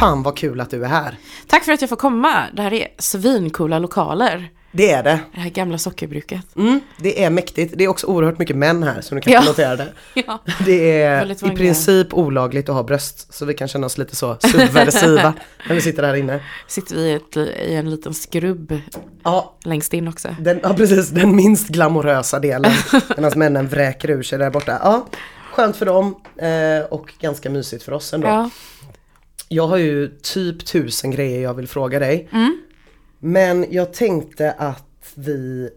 fan vad kul att du är här. Tack för att jag får komma. Det här är svincoola lokaler. Det är det. Det här gamla sockerbruket. Mm, det är mäktigt. Det är också oerhört mycket män här som du kanske Ja. noterade. Ja. Det är i princip olagligt att ha bröst. Så vi kan känna oss lite så subversiva när vi sitter här inne. Sitter vi i, ett, i en liten skrubb Ja, längst in också. den, ja precis, den minst glamorösa delen. Medan männen vräker ur sig där borta. Ja, skönt för dem eh, och ganska mysigt för oss ändå. Ja. Jag har ju typ tusen grejer jag vill fråga dig. Mm. Men jag tänkte att vi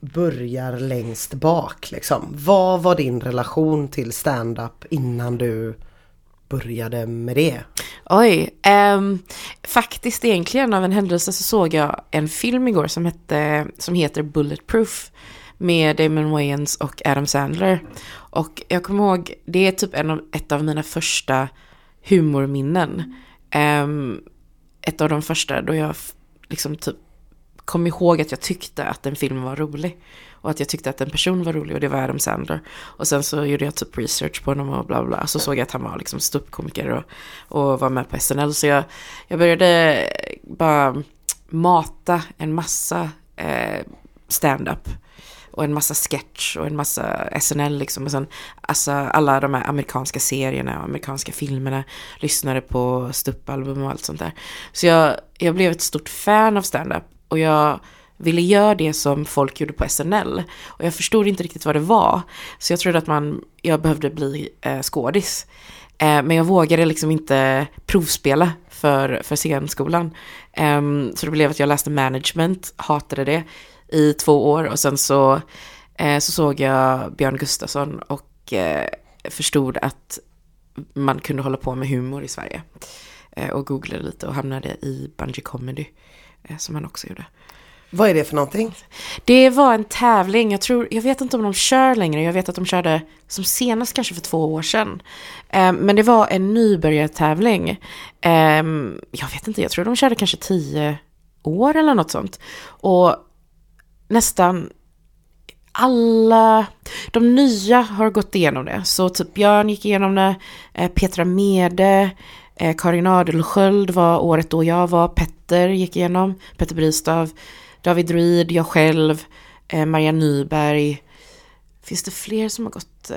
börjar längst bak liksom. Vad var din relation till stand-up innan du började med det? Oj, ehm, faktiskt egentligen av en händelse så såg jag en film igår som, hette, som heter Bulletproof med Damon Wayans och Adam Sandler. Och jag kommer ihåg, det är typ en av, ett av mina första humorminnen. Um, ett av de första då jag liksom typ kom ihåg att jag tyckte att en film var rolig. Och att jag tyckte att en person var rolig och det var Adam Sandler. Och sen så gjorde jag typ research på honom och bla bla. Så såg jag att han var liksom ståuppkomiker och, och var med på SNL. Så jag, jag började bara mata en massa eh, stand-up. Och en massa sketch och en massa SNL liksom. Och sen alltså, alla de här amerikanska serierna och amerikanska filmerna. Lyssnade på stupalbum och allt sånt där. Så jag, jag blev ett stort fan av stand-up. Och jag ville göra det som folk gjorde på SNL. Och jag förstod inte riktigt vad det var. Så jag trodde att man, jag behövde bli eh, skådis. Eh, men jag vågade liksom inte provspela för, för scenskolan. Ehm, så det blev att jag läste management, hatade det i två år. Och sen så, eh, så såg jag Björn Gustafsson och eh, förstod att man kunde hålla på med humor i Sverige. Eh, och googlade lite och hamnade i Bungee Comedy, som han också gjorde. Vad är det för någonting? Det var en tävling, jag tror, jag vet inte om de kör längre, jag vet att de körde som senast kanske för två år sedan. Men det var en nybörjartävling. Jag vet inte, jag tror de körde kanske tio år eller något sånt. Och nästan alla, de nya har gått igenom det. Så typ Björn gick igenom det, eh, Petra Mede, eh, Karin Adelsköld var året då jag var, Petter gick igenom, Petter Bristav, David Druid, jag själv, eh, Maria Nyberg. Finns det fler som har gått?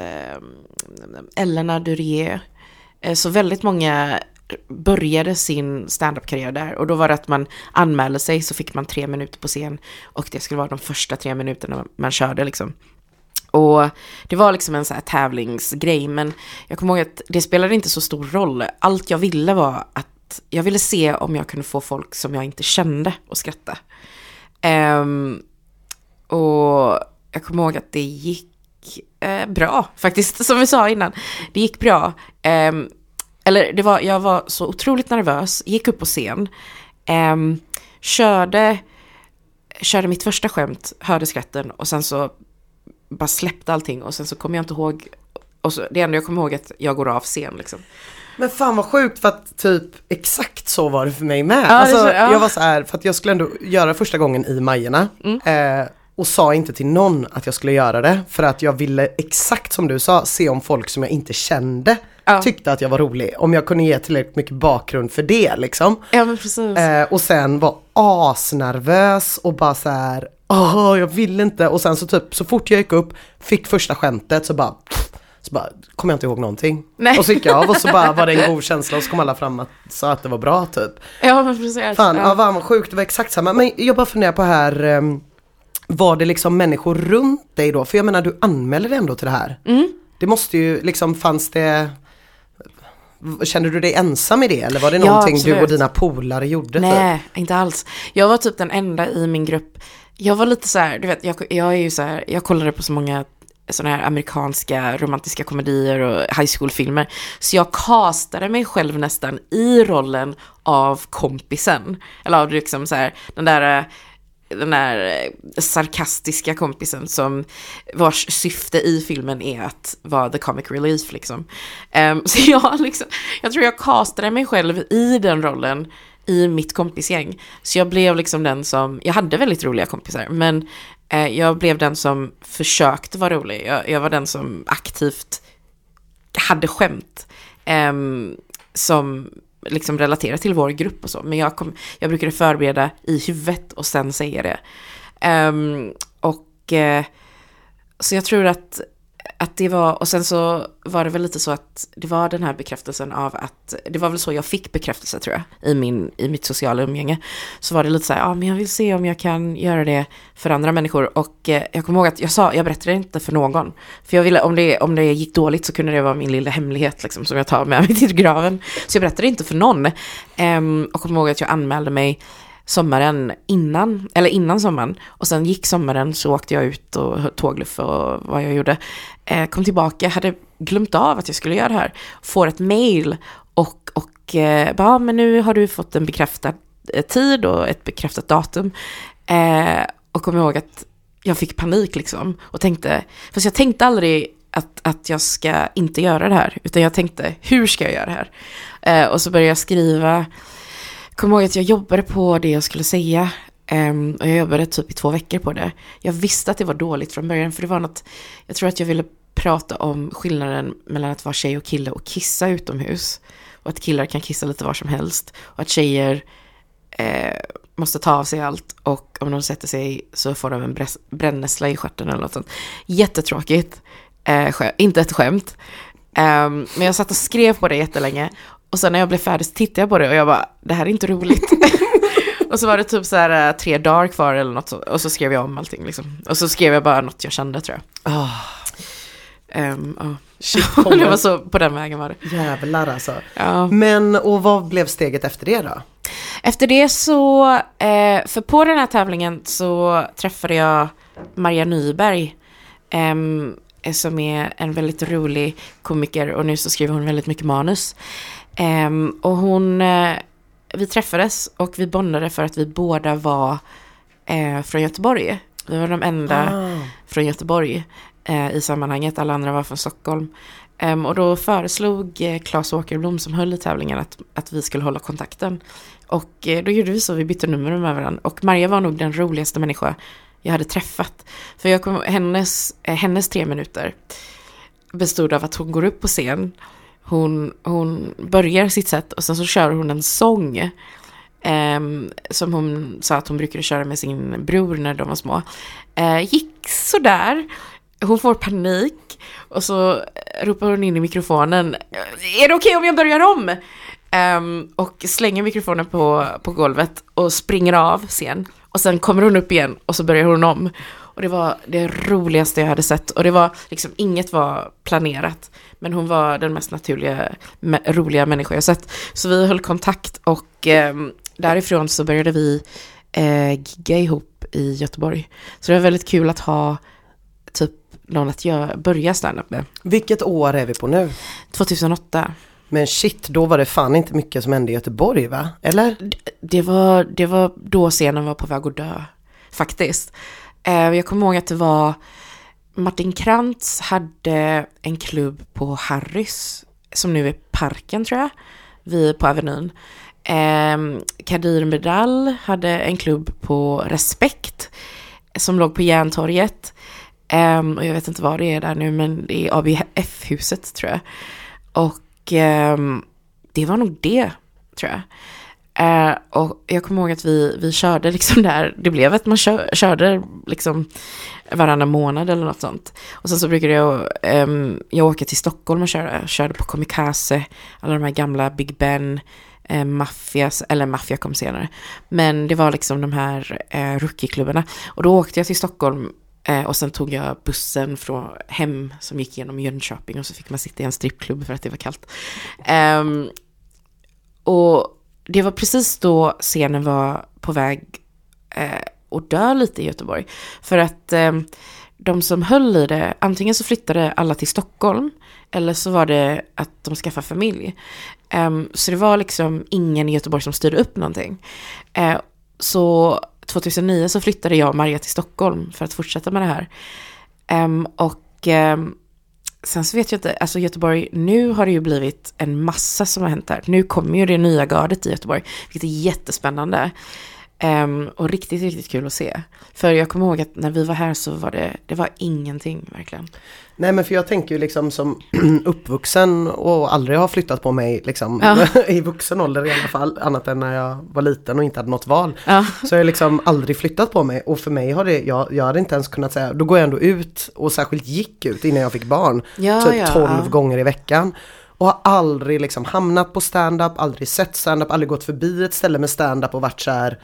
Elena Durier. Så väldigt många började sin standup-karriär där. Och då var det att man anmälde sig så fick man tre minuter på scen. Och det skulle vara de första tre minuterna man körde liksom. Och det var liksom en så här tävlingsgrej. Men jag kommer ihåg att det spelade inte så stor roll. Allt jag ville var att jag ville se om jag kunde få folk som jag inte kände att skratta. Um, och jag kommer ihåg att det gick eh, bra faktiskt, som vi sa innan. Det gick bra. Um, eller det var, jag var så otroligt nervös, gick upp på scen, ehm, körde, körde mitt första skämt, hörde skratten och sen så bara släppte allting och sen så kommer jag inte ihåg, och så, det enda jag kommer ihåg är att jag går av scen liksom. Men fan vad sjukt för att typ exakt så var det för mig med. det alltså, så- ja. Jag var så här, för att jag skulle ändå göra första gången i Majerna. Mm. Eh, och sa inte till någon att jag skulle göra det. För att jag ville exakt som du sa, se om folk som jag inte kände Ja. tyckte att jag var rolig. Om jag kunde ge tillräckligt mycket bakgrund för det liksom. Ja men precis. Eh, och sen var asnervös och bara så här, åh jag vill inte. Och sen så typ så fort jag gick upp, fick första skämtet så bara, så bara kommer jag inte ihåg någonting. Nej. Och så gick jag av och så bara var det en god känsla och så kom alla fram och sa att det var bra typ. ja men precis. Fan, ja. ja. vad sjukt, det var exakt samma. Men jag bara funderar på här, ehm, var det liksom människor runt dig då? För jag menar du anmälde dig ändå till det här. Mm. Det måste ju, liksom fanns det Kände du dig ensam i det eller var det Ja, någonting du absolut. och dina polare gjorde? typ? Nej, inte alls. Jag var typ den enda i min grupp. Jag var lite så här, du vet, jag, jag är ju så här, jag kollade på så många sådana här amerikanska romantiska komedier och high school-filmer. Så jag castade mig själv nästan i rollen av kompisen. Eller av liksom så här, den där eh, den där eh, sarkastiska kompisen som vars syfte i filmen är att vara the comic relief liksom. Um, så jag liksom, jag tror jag castade mig själv i den rollen i mitt kompisgäng. Så jag blev liksom den som, jag hade väldigt roliga kompisar, men eh, jag blev den som försökte vara rolig. Jag, jag var den som aktivt hade skämt. Um, som liksom relatera till vår grupp och så. Men jag, kom, jag brukade förbereda i huvudet och sen säga det. Um, och uh, så jag tror att att det var, och sen så var det väl lite så att det var den här bekräftelsen av att, det var väl så jag fick bekräftelse tror jag, i, min, i mitt sociala umgänge. Så var det lite så här, ja men jag vill se om jag kan göra det för andra människor. Och eh, jag kommer ihåg att jag sa, jag berättade inte för någon. För jag ville, om det, om det gick dåligt så kunde det vara min lilla hemlighet liksom, som jag tar med mig till graven. Så jag berättade inte för någon. Um, och kommer ihåg att jag anmälde mig sommaren innan, eller innan sommaren. Och sen gick sommaren så åkte jag ut och tågluff och vad jag gjorde. Eh, kom tillbaka, hade glömt av att jag skulle göra det här. Får ett mail och, och eh, bara, men nu har du fått en bekräftad eh, tid och ett bekräftat datum. Eh, och kom ihåg att jag fick panik liksom. Och tänkte, fast jag tänkte aldrig att, att jag ska inte göra det här. Utan jag tänkte, hur ska jag göra det här? Eh, och så började jag skriva kommer ihåg att jag jobbade på det jag skulle säga. Um, och jag jobbade typ i två veckor på det. Jag visste att det var dåligt från början för det var något, jag tror att jag ville prata om skillnaden mellan att vara tjej och kille och kissa utomhus. Och att killar kan kissa lite var som helst. Och att tjejer eh, måste ta av sig allt och om de sätter sig så får de en brännässla i stjärten eller något sånt. Jättetråkigt. Eh, inte ett skämt. Um, men jag satt och skrev på det jättelänge och sen när jag blev färdig så tittade jag på det och jag bara, det här är inte roligt. och så var det typ så här eh, tre dagar kvar eller något och så skrev jag om allting liksom. Och så skrev jag bara något jag kände tror jag. Oh. Um, oh. Shit, det var så, på den vägen var det. Jävlar alltså. Ja. Men, och vad blev steget efter det då? Efter det så, eh, för på den här tävlingen så träffade jag Maria Nyberg. Eh, som är en väldigt rolig komiker och nu så skriver hon väldigt mycket manus. Um, och hon, uh, vi träffades och vi bondade för att vi båda var uh, från Göteborg. Vi var de enda ah. från Göteborg uh, i sammanhanget, alla andra var från Stockholm. Um, och då föreslog Claes Åkerblom som höll i tävlingen att, att vi skulle hålla kontakten. Och då gjorde vi så, vi bytte nummer med varandra. Och Maria var nog den roligaste människa jag hade träffat. För jag kom, hennes, hennes tre minuter bestod av att hon går upp på scen hon, hon börjar sitt sätt och sen så kör hon en sång. Eh, som hon sa att hon brukade köra med sin bror när de var små. Eh, gick sådär. Hon får panik och så ropar hon in i mikrofonen. Är det okej okay om jag börjar om? Um, och slänger mikrofonen på, på golvet och springer av scen. Och sen kommer hon upp igen och så börjar hon om. Och det var det roligaste jag hade sett. Och det var liksom, inget var planerat. Men hon var den mest naturliga, roliga människa jag sett. Så vi höll kontakt och eh, därifrån så började vi eh, gigga ihop i Göteborg. Så det var väldigt kul att ha typ någon att göra, börja standup med. Vilket år är vi på nu? 2008. Men shit, då var det fan inte mycket som hände i Göteborg va? Eller? Det var, det var då scenen var på väg att dö, faktiskt. Eh, jag kommer ihåg att det var Martin Krantz hade en klubb på Harrys, som nu är Parken tror jag, vi på Avenyn. Ehm, Kadir Medal hade en klubb på Respekt, som låg på Järntorget. Ehm, och jag vet inte vad det är där nu, men det är ABF-huset tror jag. Och ehm, det var nog det, tror jag. Eh, och jag kommer ihåg att vi, vi körde liksom där, det blev att man kör, körde liksom varannan månad eller något sånt. Och sen så brukade jag, um, jag åka till Stockholm och köra, körde på Komikaze, alla de här gamla Big Ben, eh, Maffias, eller Maffia kom senare. Men det var liksom de här eh, rookieklubbarna. Och då åkte jag till Stockholm eh, och sen tog jag bussen från hem som gick genom Jönköping och så fick man sitta i en strippklubb för att det var kallt. Um, och det var precis då scenen var på väg eh, att dö lite i Göteborg. För att eh, de som höll i det, antingen så flyttade alla till Stockholm eller så var det att de skaffade familj. Eh, så det var liksom ingen i Göteborg som styrde upp någonting. Eh, så 2009 så flyttade jag och Maria till Stockholm för att fortsätta med det här. Um, och um, sen så vet jag inte, alltså Göteborg, nu har det ju blivit en massa som har hänt där. Nu kommer ju det nya gardet i Göteborg, vilket är jättespännande. Ehm, och riktigt, riktigt kul att se. För jag kommer ihåg att när vi var här så var det, det var ingenting verkligen. Nej men för jag tänker ju liksom som uppvuxen och aldrig har flyttat på mig liksom Ja. i vuxen ålder i alla fall. Annat än när jag var liten och inte hade något val. Ja, Så jag har liksom aldrig flyttat på mig och för mig har det, jag, jag hade inte ens kunnat säga, då går jag ändå ut och särskilt gick ut innan jag fick barn. Ja, typ ja, 12 ja. gånger i veckan. Och har aldrig liksom hamnat på stand-up, aldrig sett stand-up, aldrig gått förbi ett ställe med stand-up och varit så här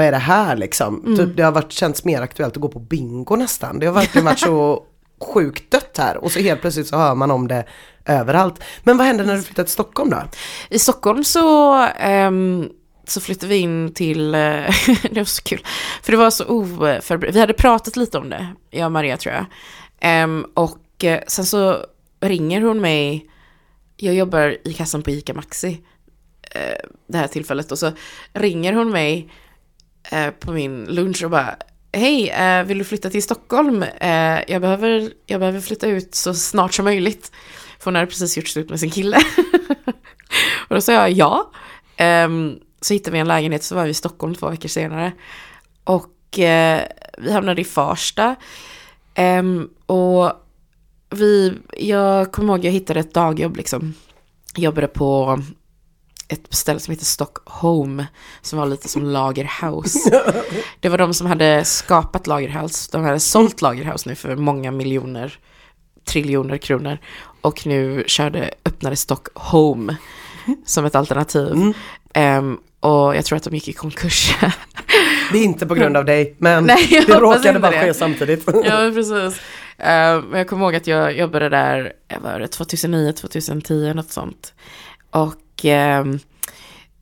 vad är det här liksom? Mm. Typ, det har varit, känts mer aktuellt att gå på bingo nästan. Det har verkligen varit så sjukt dött här och så helt plötsligt så hör man om det överallt. Men vad händer när du flyttar till Stockholm då? I Stockholm så, ehm, så flyttade vi in till, det var så kul, för det var så oförberett, vi hade pratat lite om det, jag och Maria tror jag. Ehm, och eh, sen så ringer hon mig, jag jobbar i kassan på ICA Maxi eh, det här tillfället och så ringer hon mig eh, på min lunch och bara Hej, eh, vill du flytta till Stockholm? Eh, jag, behöver, jag behöver flytta ut så snart som möjligt. För hon hade precis gjort slut med sin kille. och då sa jag ja. Ehm, så hittade vi en lägenhet så var vi i Stockholm två veckor senare. Och eh, vi hamnade i Farsta. Ehm, och vi, jag kommer ihåg jag hittade ett dagjobb liksom. Jag jobbade på ett ställe som heter Stockholm. Som var lite som Lagerhouse. Det var de som hade skapat Lagerhouse. De hade sålt Lagerhouse nu för många miljoner, triljoner kronor. Och nu körde, öppnade Stockholm som ett alternativ. Ehm, och jag tror att de gick i konkurs. Det är inte på grund av dig men Nej, det råkade bara det. ske samtidigt. ja, precis. Ehm, Men jag kommer ihåg att jag jobbade där, jag var det 2009, 2010, något sånt. Och, eh,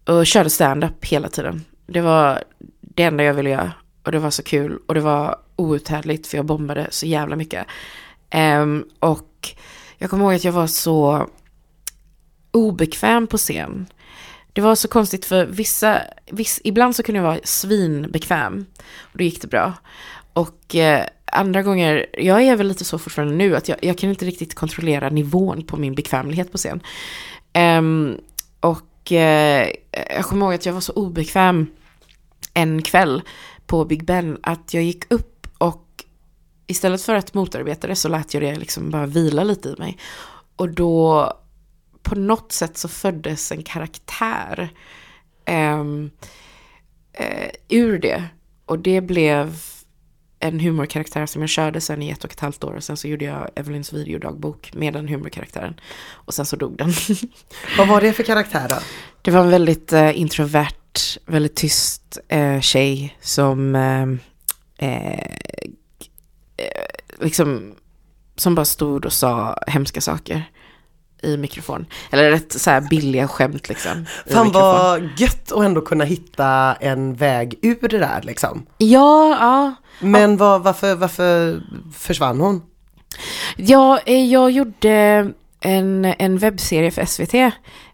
och körde stand-up hela tiden. Det var det enda jag ville göra. Och det var så kul. Och det var outhärdligt för jag bombade så jävla mycket. Eh, och jag kommer ihåg att jag var så obekväm på scen. Det var så konstigt för vissa, viss, ibland så kunde jag vara svinbekväm. Och då gick det bra. Och eh, andra gånger, jag är väl lite så fortfarande nu, att jag, jag kan inte riktigt kontrollera nivån på min bekvämlighet på scen. Um, och uh, jag kommer ihåg att jag var så obekväm en kväll på Big Ben att jag gick upp och istället för att motarbeta det så lät jag det liksom bara vila lite i mig. Och då på något sätt så föddes en karaktär um, uh, ur det. Och det blev en humorkaraktär som jag körde sen i ett och ett halvt år. Och sen så gjorde jag Evelyns videodagbok med den humorkaraktären. Och sen så dog den. Vad var det för karaktär då? Det var en väldigt eh, introvert, väldigt tyst eh, tjej som eh, eh, liksom som bara stod och sa hemska saker i mikrofon. Eller rätt så här billiga skämt liksom. Fan vad gött att ändå kunna hitta en väg ur det där liksom. Ja, ja. Men vad, varför, varför försvann hon? Ja, eh, jag gjorde en, en webbserie för SVT,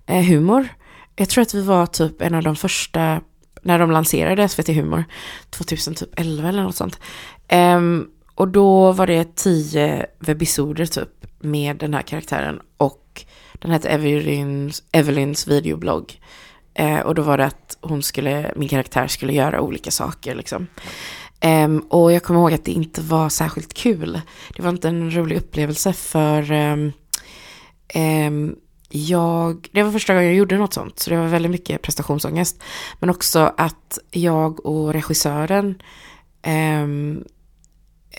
eh, Humor. Jag tror att vi var typ en av de första, när de lanserade SVT Humor, 2011 eller något sånt. Ehm, och då var det tio webbisoder typ med den här karaktären och den hette Evelyns, Evelyns videoblogg. Eh, och då var det att hon skulle, min karaktär skulle göra olika saker liksom. Eh, och jag kommer ihåg att det inte var särskilt kul. Det var inte en rolig upplevelse för eh, jag, det var första gången jag gjorde något sånt, så det var väldigt mycket prestationsångest. Men också att jag och regissören ehm,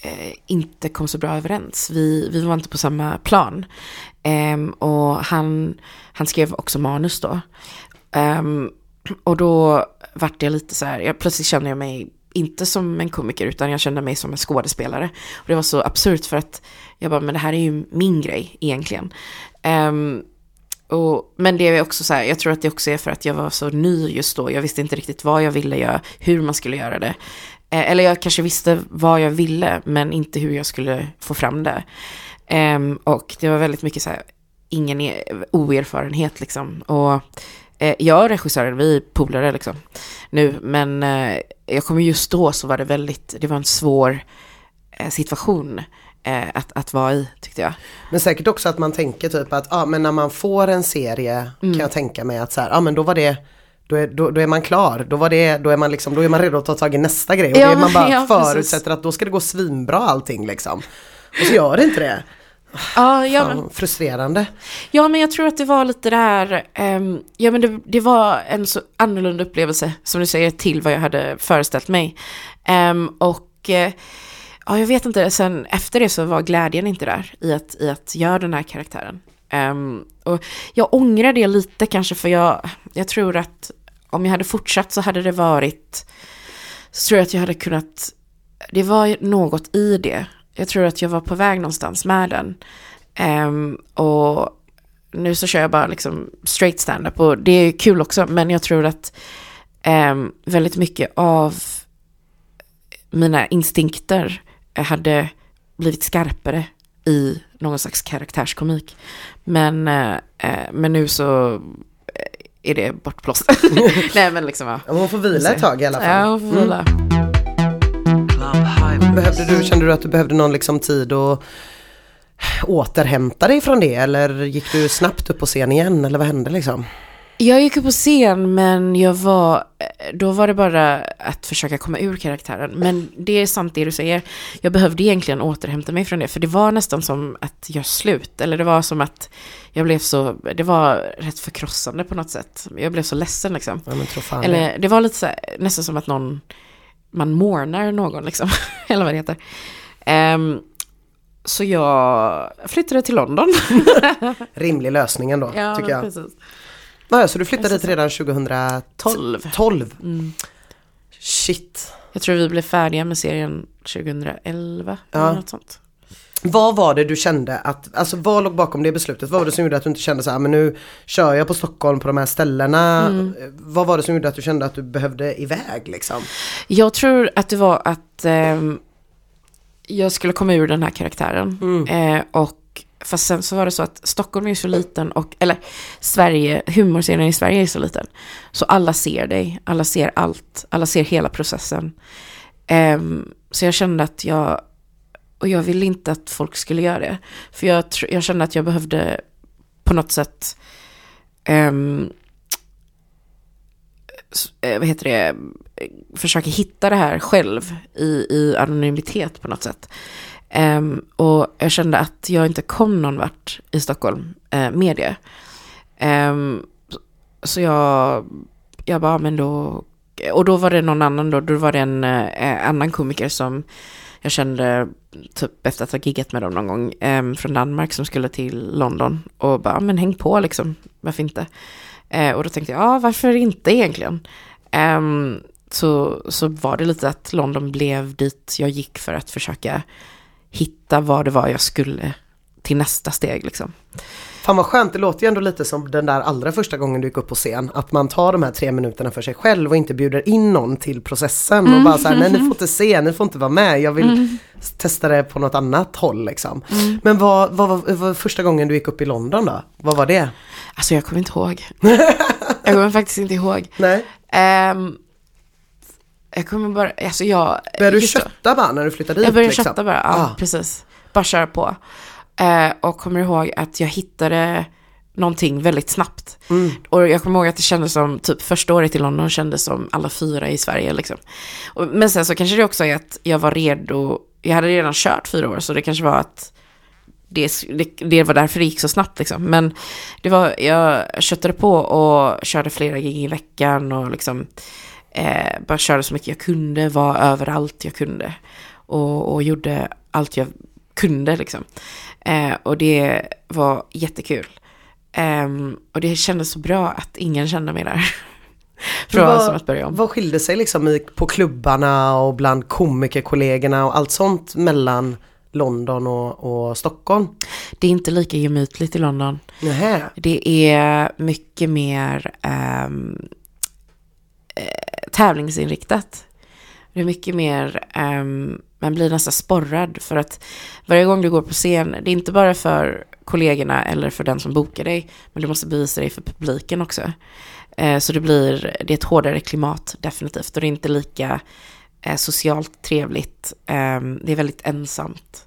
eh, inte kom så bra överens. Vi, vi var inte på samma plan. Ehm, och han, han skrev också manus då. Ehm, och då vart jag lite så här, jag, plötsligt kände jag mig inte som en komiker utan jag kände mig som en skådespelare. Och det var så absurt för att jag bara, men det här är ju min grej egentligen. Ehm, och, men det är också så här, jag tror att det också är för att jag var så ny just då. Jag visste inte riktigt vad jag ville göra, hur man skulle göra det. Eh, eller jag kanske visste vad jag ville, men inte hur jag skulle få fram det. Ehm, och det var väldigt mycket så här, ingen e- oerfarenhet liksom. Och eh, jag och regissören, vi är polare liksom nu, men eh, jag kommer just då så var det väldigt, det var en svår situation att, att vara i tyckte jag. Men säkert också att man tänker typ att, ja men när man får en serie kan jag tänka mig att så här, ja men då var det då är, då, då är man klar. Då, var det, då, är man liksom, då är man redo att ta tag i nästa grej. Och Ja, det är man bara ja, förutsätter precis. att då ska det gå svinbra allting liksom. Och så gör det inte det. Ja, ja, men, Fan, frustrerande. ja, men jag tror att det var lite det här, ehm, ja men det, det var en så annorlunda upplevelse, som du säger, till vad jag hade föreställt mig. Ehm, och eh, ja, jag vet inte, sen efter det så var glädjen inte där i att, i att göra den här karaktären. Ehm, och jag ångrar det lite kanske, för jag, jag tror att om jag hade fortsatt så hade det varit, så tror jag att jag hade kunnat, det var något i det. Jag tror att jag var på väg någonstans med den. Um, och nu så kör jag bara liksom straight stand-up och det är kul också, men jag tror att um, väldigt mycket av mina instinkter hade blivit skarpare i någon slags karaktärskomik. Men, eh, eh men nu så är det bortblåst. Nej men liksom ja. Hon får vila ett tag i alla fall. Ja, och får vila. Behövde du, kände du att du behövde någon liksom tid att återhämta dig från det eller gick du snabbt upp på scen igen eller vad hände liksom? Jag gick upp på scen men jag var, då var det bara att försöka komma ur karaktären. Men det är sant det du säger. Jag behövde egentligen återhämta mig från det. För det var nästan som att göra slut. Eller det var som att jag blev så, det var rätt förkrossande på något sätt. Jag blev så ledsen liksom. Ja. Eller det var lite så här, nästan som att någon, man mournar någon liksom. Eller vad det heter. Ehm, så jag flyttade till London. Rimlig lösning ändå tycker jag. precis. Ja, så du flyttade dit redan 2012? 12. 12? Mm. Shit. Jag tror vi blev färdiga med serien 2011. Ja. Eller något sånt. Vad var det du kände att, alltså vad låg bakom det beslutet? Vad var det som gjorde att du inte kände så här, men nu kör jag på Stockholm på de här ställena. Mm. Vad var det som gjorde att du kände att du behövde iväg liksom? Jag tror att det var att ehm, jag skulle komma ur den här karaktären. Mm. Eh, och fast sen så var det så att Stockholm är så liten och, eller Sverige, humorscenen i Sverige är så liten. Så alla ser dig, alla ser allt, alla ser hela processen. Um, så jag kände att jag, och jag ville inte att folk skulle göra det. För jag, jag kände att jag behövde på något sätt, um, vad heter det, försöka hitta det här själv i, i anonymitet på något sätt. Um, och jag kände att jag inte kom någon vart i Stockholm uh, med det. Um, så jag, jag bara, ah, men då, och då var det någon annan då, då var det en uh, annan komiker som jag kände typ efter att ha giggat med dem någon gång um, från Danmark som skulle till London och bara, ah, men häng på liksom, varför inte? Uh, och då tänkte jag, ja varför inte egentligen? Så, så var det lite att London blev dit jag gick för att försöka hitta vad det var jag skulle till nästa steg liksom. Fan vad skönt, det låter ju ändå lite som den där allra första gången du gick upp på scen. Att man tar de här tre minuterna för sig själv och inte bjuder in någon till processen. Och bara så här, nej ni får inte se, ni får inte vara med. Jag vill testa det på något annat håll liksom. Men vad, vad, var- vad var första gången du gick upp i London då? Vad var det? Alltså jag kommer inte ihåg. jag kommer faktiskt inte ihåg. Nej. Ehm, jag kommer bara, alltså jag... Började du kötta bara när du flyttade dit? Jag började liksom? kötta bara, ja Ah. precis. Bara köra på. Eh, och kommer ihåg att jag hittade någonting väldigt snabbt. Mm. Och jag kommer ihåg att det kändes som, typ första året i London kändes som alla fyra i Sverige liksom. Och, men sen så kanske det också är att jag var redo, jag hade redan kört fyra år så det kanske var att det, det, det var därför det gick så snabbt liksom. Men det var, jag köttade på och körde flera gig i veckan och liksom eh, bara körde så mycket jag kunde, var överallt jag kunde. Och, och gjorde allt jag kunde liksom. Eh, och det var jättekul. Ehm, och det kändes så bra att ingen kände mig där. Var Vad- som att börja om. Vad skilde sig liksom i, på klubbarna och bland komikerkollegorna och allt sånt mellan London och, och Stockholm? Det är inte lika gemytligt i London. Nähä. Det är mycket mer eh, tävlingsinriktat. Det är mycket mer, um, man blir nästan sporrad för att varje gång du går på scen, det är inte bara för kollegorna eller för den som bokar dig, men du måste bevisa dig för publiken också. Uh, så det blir, det är ett hårdare klimat definitivt och det är inte lika uh, socialt trevligt. Um, det är väldigt ensamt.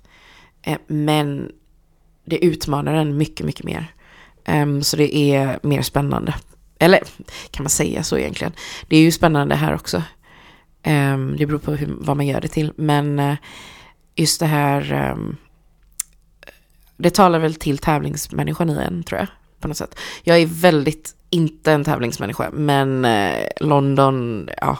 Uh, men det utmanar en mycket, mycket mer. Um, så det är mer spännande eller kan man säga så egentligen? Det är ju spännande här också. Ehm, det beror på hur, vad man gör det till. Men eh, just det här, ehm, det talar väl till tävlingsmänniskan i en tror jag. På något sätt. Jag är väldigt, inte en tävlingsmänniska, men eh, London, ja,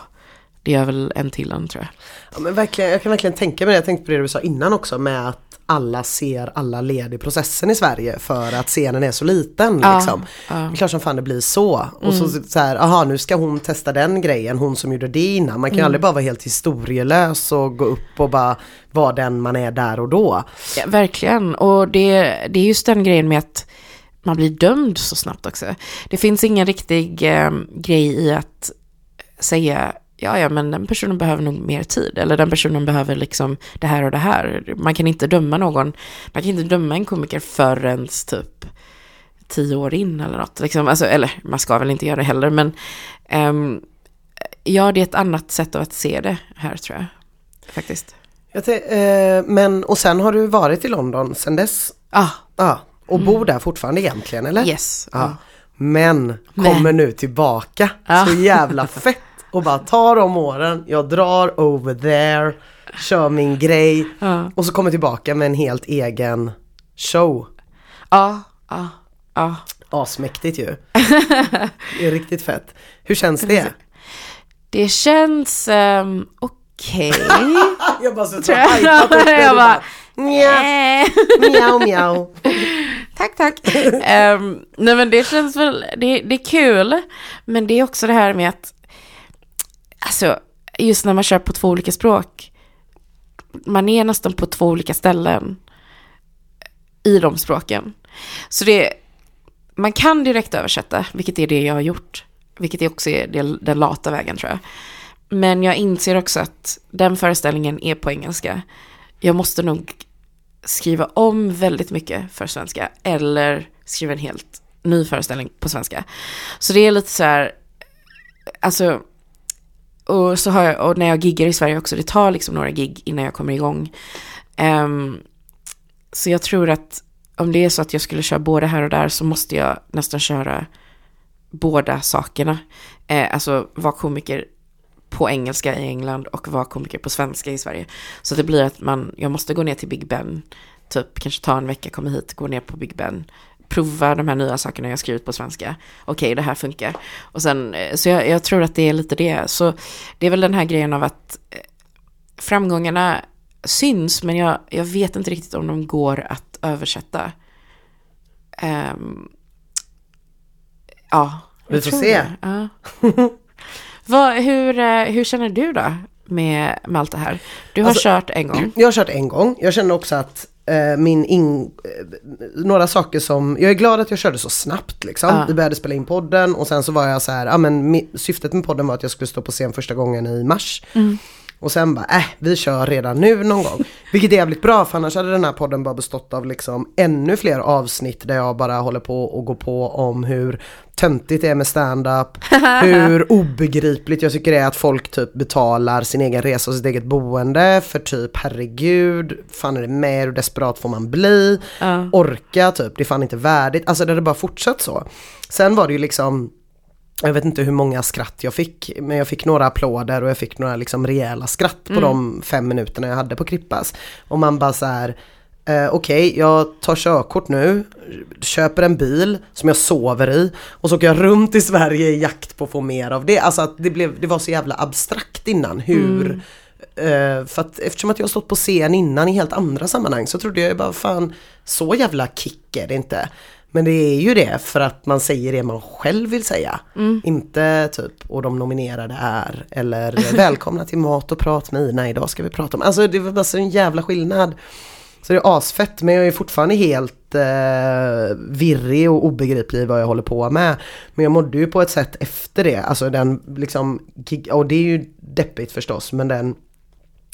det gör väl en till en tror jag. Ja, men verkligen, jag kan verkligen tänka mig det, jag tänkte på det du sa innan också med att alla ser alla led i processen i Sverige för att scenen är så liten. Ja, liksom. ja. Det är klart som fan det blir så. Och så, så här, aha nu ska hon testa den grejen, hon som gjorde det innan. Man kan ju aldrig bara vara helt historielös och gå upp och bara vara den man är där och då. Ja, verkligen, och det, det är just den grejen med att man blir dömd så snabbt också. Det finns ingen riktig eh, grej i att säga ja, ja, men den personen behöver nog mer tid. Eller den personen behöver liksom det här och det här. Man kan inte döma någon, man kan inte döma en komiker förrän typ tio år in eller något. Liksom. Alltså, eller man ska väl inte göra det heller, men ehm, ja, det är ett annat sätt att se det här tror jag. Faktiskt. Jag eh, men och sen har du varit i London sen dess? Ah, Ja, och bor där fortfarande egentligen eller? yes. Ja. Men Men. kommer nu tillbaka. Ja. Så jävla fett. Och bara tar de åren, jag drar over there, kör min grej Ja. och så kommer tillbaka med en helt egen show. Ja, ja, ja. Asmäktigt ju. Det är riktigt fett. Hur känns det? Det känns um, okej. Jag bara suttit och hajpat upp. Jag Du bara, Nja, mjau mjau. Tack, tack. Ehm, nej men det känns väl, det, det är kul. Men det är också det här med att, alltså, just när man kör på två olika språk, man är nästan på två olika ställen i de språken. Så det, man kan direkt översätta, vilket är det jag har gjort. Vilket också är den lata vägen tror jag. Men jag inser också att den föreställningen är på engelska. Jag måste nog skriva om väldigt mycket för svenska eller skriva en helt ny föreställning på svenska. Så det är lite så här, alltså, och så har jag, och när jag giggar i Sverige också, det tar liksom några gig innan jag kommer igång. Um, så jag tror att om det är så att jag skulle köra både här och där så måste jag nästan köra båda sakerna. Eh, alltså vara komiker på engelska i England och vara komiker på svenska i Sverige. Så det blir att man, jag måste gå ner till Big Ben, typ kanske ta en vecka, komma hit, gå ner på Big Ben, prova de här nya sakerna jag skrivit på svenska. Okej, det här funkar. Och sen, eh, så jag, jag tror att det är lite det. Så det är väl den här grejen av att eh, framgångarna syns, men jag, jag vet inte riktigt om de går att översätta. Ehm, ja. Vi får se. Ja. Vad, hur, eh, hur känner du då med, med allt det här? Du har Alltså- kört en gång. Jag har kört en gång. Jag känner också att min in... Eh, några saker som... Jag är glad att jag körde så snabbt liksom. Ja. Vi började spela in podden och sen så var jag så här, ja men syftet med podden var att jag skulle stå på scen första gången i mars. Och sen bara, äh, vi kör redan nu någon gång. Vilket är jävligt bra för annars hade den här podden bara bestått av liksom ännu fler avsnitt där jag bara håller på och går på om hur töntigt det är med stand-up, hur obegripligt jag tycker det är att folk typ betalar sin egen resa och sitt eget boende för typ herregud, fan är det med, hur desperat får man bli, Ja. orka typ, det är fan inte värdigt, alltså det hade bara fortsatt så. Sen var det ju liksom jag vet inte hur många skratt jag fick, men jag fick några applåder och jag fick några liksom rejäla skratt på de fem minuterna jag hade på Krippas. Och man bara så här, eh, okej jag tar körkort nu, köper en bil som jag sover i och så åker jag runt i Sverige i jakt på att få mer av det. Alltså att det, blev, det var så jävla abstrakt innan hur Eh, för att eftersom att jag har stått på scen innan i helt andra sammanhang så trodde jag bara fan så jävla kick är det inte. Men det är ju det för att man säger det man själv vill säga. Inte typ och de nominerade är eller välkomna till mat och prat med Ina idag ska vi prata om. Alltså det var bara så en jävla skillnad. Så det är asfett men jag är fortfarande helt eh, virrig och obegriplig vad jag håller på med. Men jag mådde ju på ett sätt efter det, alltså den liksom, och det är ju deppigt förstås, men den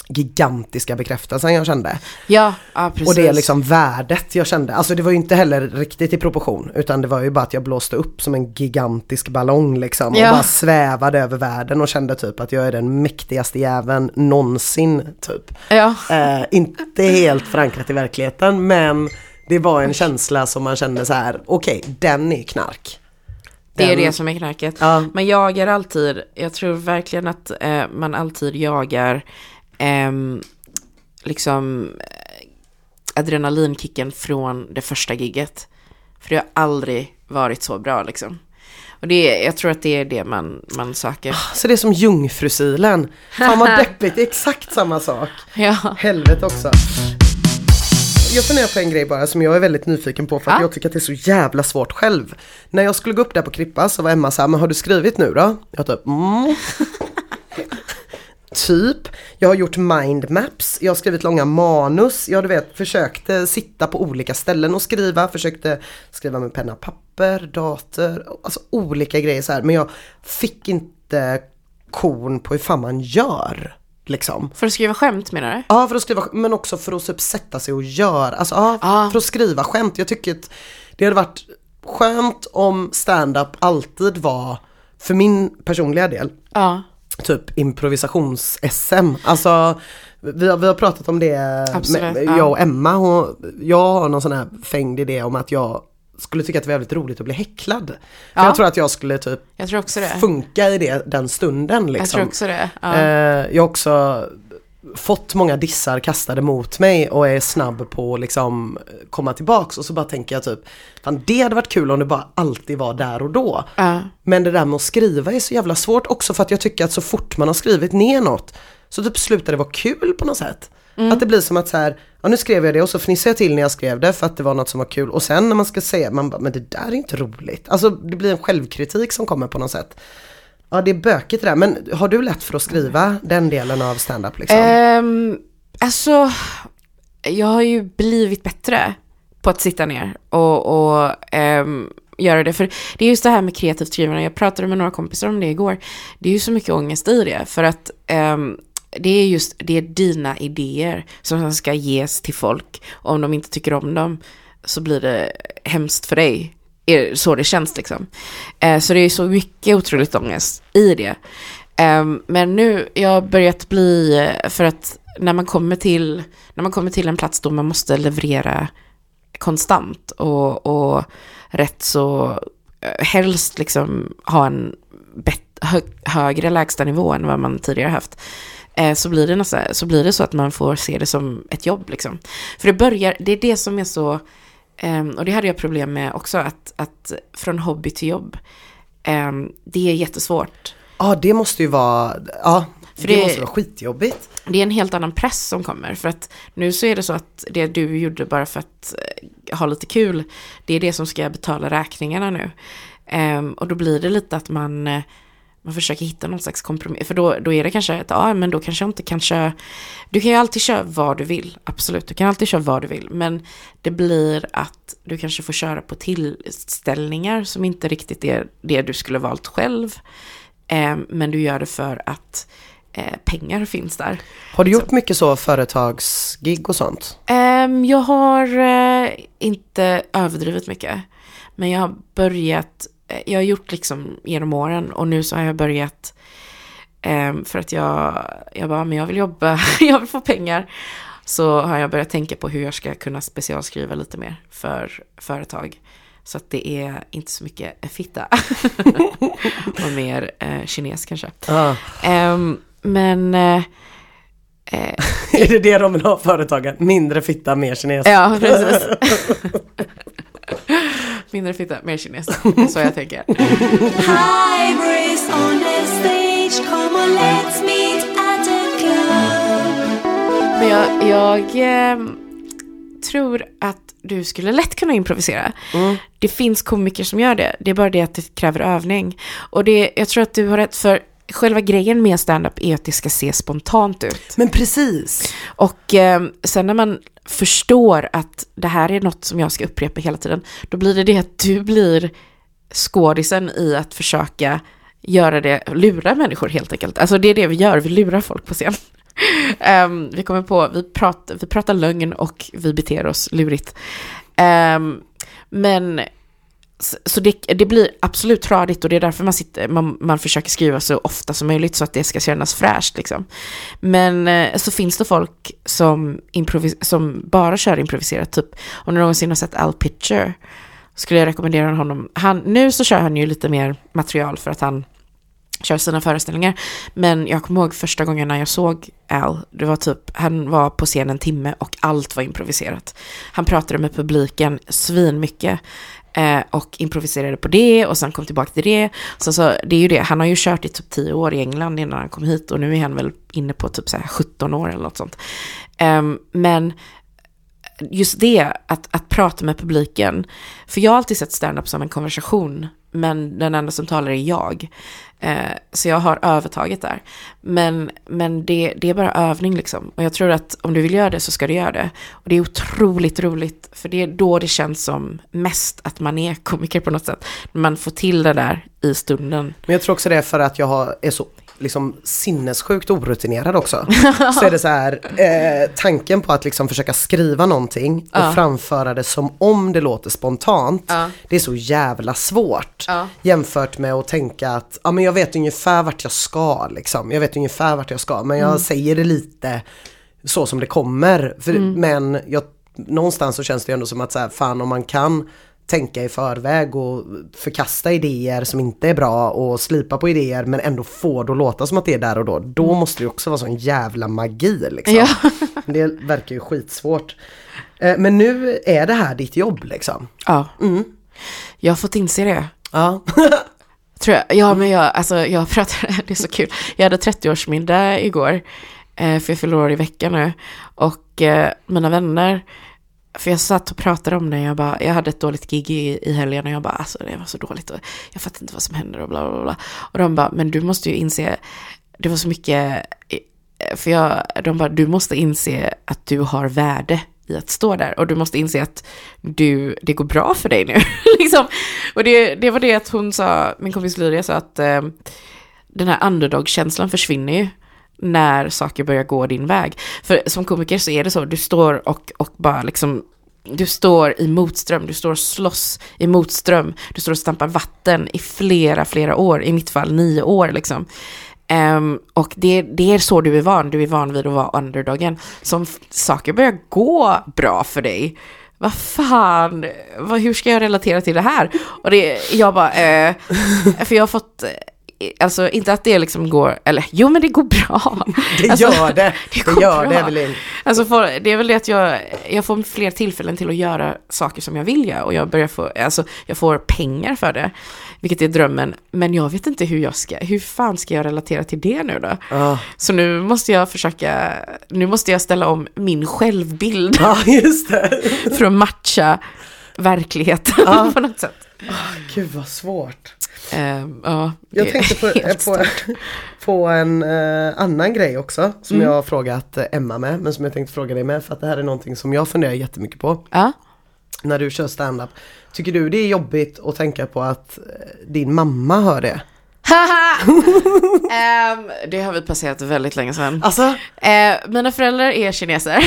gigantiska bekräftelsen jag kände. Ja, ja precis. Och det är liksom värdet jag kände. Alltså det var ju inte heller riktigt i proportion utan det var ju bara att jag blåste upp som en gigantisk ballong liksom. Ja. Och bara svävade över världen och kände typ att jag är den mäktigaste jäveln någonsin typ. Ja, Eh, inte helt förankrat i verkligheten men det var en känsla som man kände så här: okej den är knark. Det är det som är knarket. Ja. Man jagar alltid, jag tror verkligen att eh, man alltid jagar ehm, liksom eh, adrenalinkicken från det första gigget. För det har aldrig varit så bra liksom. Och det jag tror att det är det man, man söker. Så det är som jungfrusilen. Fan vad deppigt, det är exakt samma sak. Ja. Helvete också. Jag funderar på en grej bara som jag är väldigt nyfiken på för att Ja. jag tycker att det är så jävla svårt själv. När jag skulle gå upp där på Krippa så var Emma så här, men har du skrivit nu då? Jag typ, mm. Typ, jag har gjort mindmaps, jag har skrivit långa manus, jag du vet försökte sitta på olika ställen och skriva, försökte skriva med penna och papper, dator, alltså olika grejer så här. Men jag fick inte korn på hur fan man gör. Liksom. För att skriva skämt menar du? Ja, för att skriva, men också för att typ sätta sig och göra, alltså ja, Ja. för att skriva skämt. Jag tycker att det hade varit skönt om stand-up alltid var, för min personliga del, Ja. Typ improvisations-SM. Alltså, vi har, vi har pratat om det, Absolut, med, ja. jag och Emma. Och jag har någon sån här fängd idé om att jag skulle tycka att det var väldigt roligt att bli häcklad. Ja. jag tror att jag skulle typ Jag tror också det. funka i det, den stunden liksom. Jag tror också det. Ja. Eh, jag har också fått många dissar kastade mot mig och är snabb på att liksom komma tillbaks och så bara tänker jag typ Fan det hade varit kul om det bara alltid var där och då. Ja. Men det där med att skriva är så jävla svårt också för att jag tycker att så fort man har skrivit ner något så typ slutar det vara kul på något sätt. Att det blir som att så här, ja nu skrev jag det och så fnissade jag till när jag skrev det för att det var något som var kul och sen när man ska säga, man bara, men det där är inte roligt. Alltså det blir en självkritik som kommer på något sätt. Ja det är bökigt det där, men har du lätt för att skriva den delen av standup? liksom? Um, alltså, jag har ju blivit bättre på att sitta ner och, och um, göra det. För det är just det här med kreativt skrivande. Jag pratade med några kompisar om det igår. Det är ju så mycket ångest i det. För att um, det är just det är dina idéer som ska ges till folk. Och om de inte tycker om dem så blir det hemskt för dig. Är så det känns liksom. Eh, så det är så mycket otroligt ångest i det. Eh, men nu, jag har börjat bli, eh, för att när man kommer till, när man kommer till en plats då man måste leverera konstant och, och rätt så eh, helst liksom ha en bet, hö, högre lägstanivå än vad man tidigare haft. Eh, så blir, det nästa, så blir det så att man får se det som ett jobb liksom. För det börjar, det är det som är så, ehm, och det hade jag problem med också, att, att från hobby till jobb, ehm, det är jättesvårt. Ja det måste ju vara, ja För det, det- måste vara skitjobbigt. Det är en helt annan press som kommer. För att nu så är det så att det du gjorde bara för att eh, ha lite kul, det är det som ska betala räkningarna nu. Ehm, och då blir det lite att man, eh, man försöker hitta någon slags kompromiss. För då, då är det kanske att, ja men då kanske jag inte kan köra, du kan ju alltid köra vad du vill, absolut. Du kan alltid köra vad du vill. Men det blir att du kanske får köra på tillställningar som inte riktigt är det du skulle valt själv. Ehm, men du gör det för att eh, pengar finns där. Har du gjort mycket så företagsgig och sånt? Ehm, jag har eh, inte överdrivit mycket. Men jag har börjat, eh, jag har gjort liksom genom åren och nu så har jag börjat ehm, för att jag, jag bara, men jag vill jobba, jag vill få pengar. Så har jag börjat tänka på hur jag ska kunna specialskriva lite mer för företag. Så att det är inte så mycket fitta. och mer eh, kines kanske. Ja. Ehm, men eh, eh, är det det de vill ha företagen? Mindre fitta, mer kines? Ja, precis. Mindre fitta, mer kines. Så jag tänker. Hybrids on the stage, come on let's meet at the club. Men jag, jag ehm, tror att du skulle lätt kunna improvisera. Det finns komiker som gör det. Det är bara det att det kräver övning. Och det, jag tror att du har rätt för själva grejen med stand-up är att det ska se spontant ut. Men precis! Och eh, sen när man förstår att det här är något som jag ska upprepa hela tiden, då blir det det att du blir skådisen i att försöka göra det, lura människor helt enkelt. Alltså det är det vi gör, vi lurar folk på scen. Ehm, vi kommer på, vi pratar, vi pratar lögn och vi beter oss lurigt. Ehm, men så det, det blir absolut tradigt och det är därför man, sitter, man, man försöker skriva så ofta som möjligt så att det ska kännas fräscht. Liksom. Men eh, så finns det folk som, som bara kör improviserat. Typ, om du någonsin har sett Al Pitcher skulle jag rekommendera honom. Han, nu så kör han ju lite mer material för att han kör sina föreställningar. Men jag kommer ihåg första gången när jag såg Al, det var typ, han var på scen en timme och allt var improviserat. Han pratade med publiken svin mycket eh, och improviserade på det och sen kom tillbaka till det. Så, så det är ju det, han har ju kört i typ 10 år i England innan han kom hit och nu är han väl inne på typ så här 17 år eller något sånt. Ehm, men just det, att, att prata med publiken. För jag har alltid sett stand-up som en konversation, men den enda som talar är jag. Eh, så jag har övertaget där. Men, men det, det är bara övning liksom. Och jag tror att om du vill göra det så ska du göra det. Och det är otroligt roligt, för det är då det känns som mest att man är komiker på något sätt. Man får till det där i stunden. Men jag tror också det är för att jag har, är så liksom sinnessjukt orutinerad också. så är det så här, eh, tanken på att liksom försöka skriva någonting och Ja. framföra det som om det låter spontant. Ja. Det är så jävla svårt. Ja. Jämfört med att tänka att, ja men jag vet ungefär vart jag ska liksom. Jag vet ungefär vart jag ska men Mm. jag säger det lite så som det kommer. För, Mm. Men jag, någonstans så känns det ändå som att så här, fan om man kan tänka i förväg och förkasta idéer som inte är bra och slipa på idéer men ändå få det att låta som att det är där och då. Då måste det också vara sån jävla magi liksom. Ja. Det verkar ju skitsvårt. Eh, Men nu är det här ditt jobb liksom. Ja. Jag har fått inse det. Ja. Tror jag. Ja, men jag, alltså, jag pratade, det är så kul. Jag hade 30-årsmiddag igår, eh, för jag fyller år i veckan nu. Och eh, mina vänner, för jag satt och pratade om det, jag, bara, jag hade ett dåligt gig i, i helgen och jag bara, alltså det var så dåligt och jag fattar inte vad som händer och bla bla bla. Och de bara, men du måste ju inse, det var så mycket, för jag, de bara, du måste inse att du har värde i att stå där och du måste inse att du, det går bra för dig nu. liksom. Och det, det var det att hon sa, min kompis Lydia sa att eh, den här underdog-känslan försvinner ju när saker börjar gå din väg. För som komiker så är det så, du står och, och bara liksom du står i motström, du står och slåss i motström, du står och stampar vatten i flera, flera år, i mitt fall nio år liksom. Um, och det, det är så du är van, du är van vid att vara underdogen. Som saker börjar gå bra för dig, vad fan, vad, hur ska jag relatera till det här? Och det, jag bara, eh, för jag har fått, alltså inte att det liksom går, eller jo men det går bra. Det Alltså, gör det. Det, går gör bra. det Evelyn. Alltså för, det är väl det att jag, jag får fler tillfällen till att göra saker som jag vill göra och jag börjar få, alltså jag får pengar för det, vilket är drömmen. Men jag vet inte hur jag ska, hur fan ska jag relatera till det nu då? Ja, Så nu måste jag försöka, nu måste jag ställa om min självbild ja just det. för att matcha verkligen Ja. på något sätt. Gud vad svårt. Ehm, ja, Jag tänkte på, på, på en eh, annan grej också som Mm. jag har frågat eh, Emma med men som jag tänkte fråga dig med för att det här är någonting som jag funderar jättemycket på Ja. när du kör stand-up. Tycker du det är jobbigt att tänka på att eh, din mamma hör det? Ehm, det har vi passerat väldigt länge sedan. Alltså, Eh, mina föräldrar är kineser.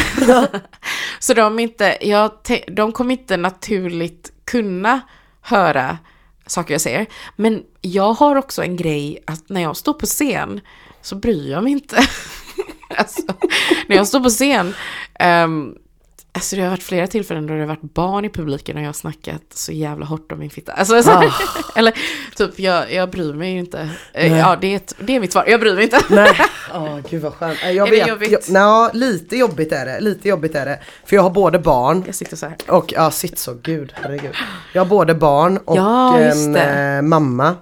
så de, inte, jag, de kommer inte naturligt kunna höra saker jag säger. Men jag har också en grej att när jag står på scen så bryr jag mig inte. alltså, när jag står på scen, um, alltså det har varit flera tillfällen då det har varit barn i publiken och jag har snackat så jävla hårt om min fitta. Alltså, så, Ah. eller typ, jag, jag bryr mig ju inte. Eh, Nej. ja, det är, ett, det är mitt svar, jag bryr mig inte. nej. Åh gud vad skönt. Eh, Jag Är det vet, jobbigt? Jag, nej, lite jobbigt är det. Lite jobbigt är det. För jag har både barn Jag sitter så här. och, ja sitt så, gud herregud. Jag har både barn och Ja, en det. eh, mamma.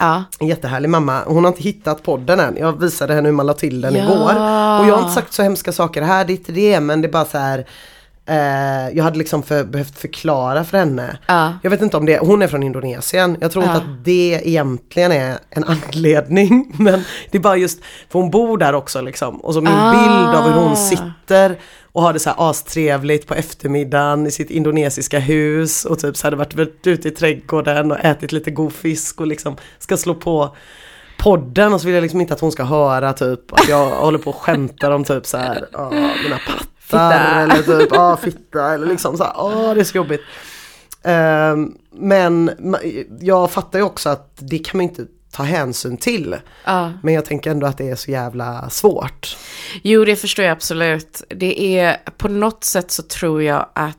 Ja. En jättehärlig mamma. Hon har inte hittat podden än. Jag visade henne hur man la till den Ja. igår. Och jag har inte sagt så hemska saker här, det är inte det. Men det är bara så här. Eh, jag hade liksom för, behövt förklara för henne. Ja. Jag vet inte om det, hon är från Indonesien. Jag tror inte Ja. att det egentligen är en anledning. Men det är bara just, för hon bor där också liksom. Och så min Ah. bild av hur hon sitter och har det så här astrevligt på eftermiddagen i sitt indonesiska hus och typ så hade varit varit ute i trädgården och ätit lite god fisk och liksom ska slå på podden och så vill jag liksom inte att hon ska höra typ att jag håller på och skämtar om typ så här, ja, mina pattar Fitta. eller typ, ja fitta eller liksom så här, åh det är så jobbigt. Ehm, men jag fattar ju också att det kan man inte ta hänsyn till. Ja. Men jag tänker ändå att det är så jävla svårt. Jo, det förstår jag absolut. Det är, på något sätt så tror jag att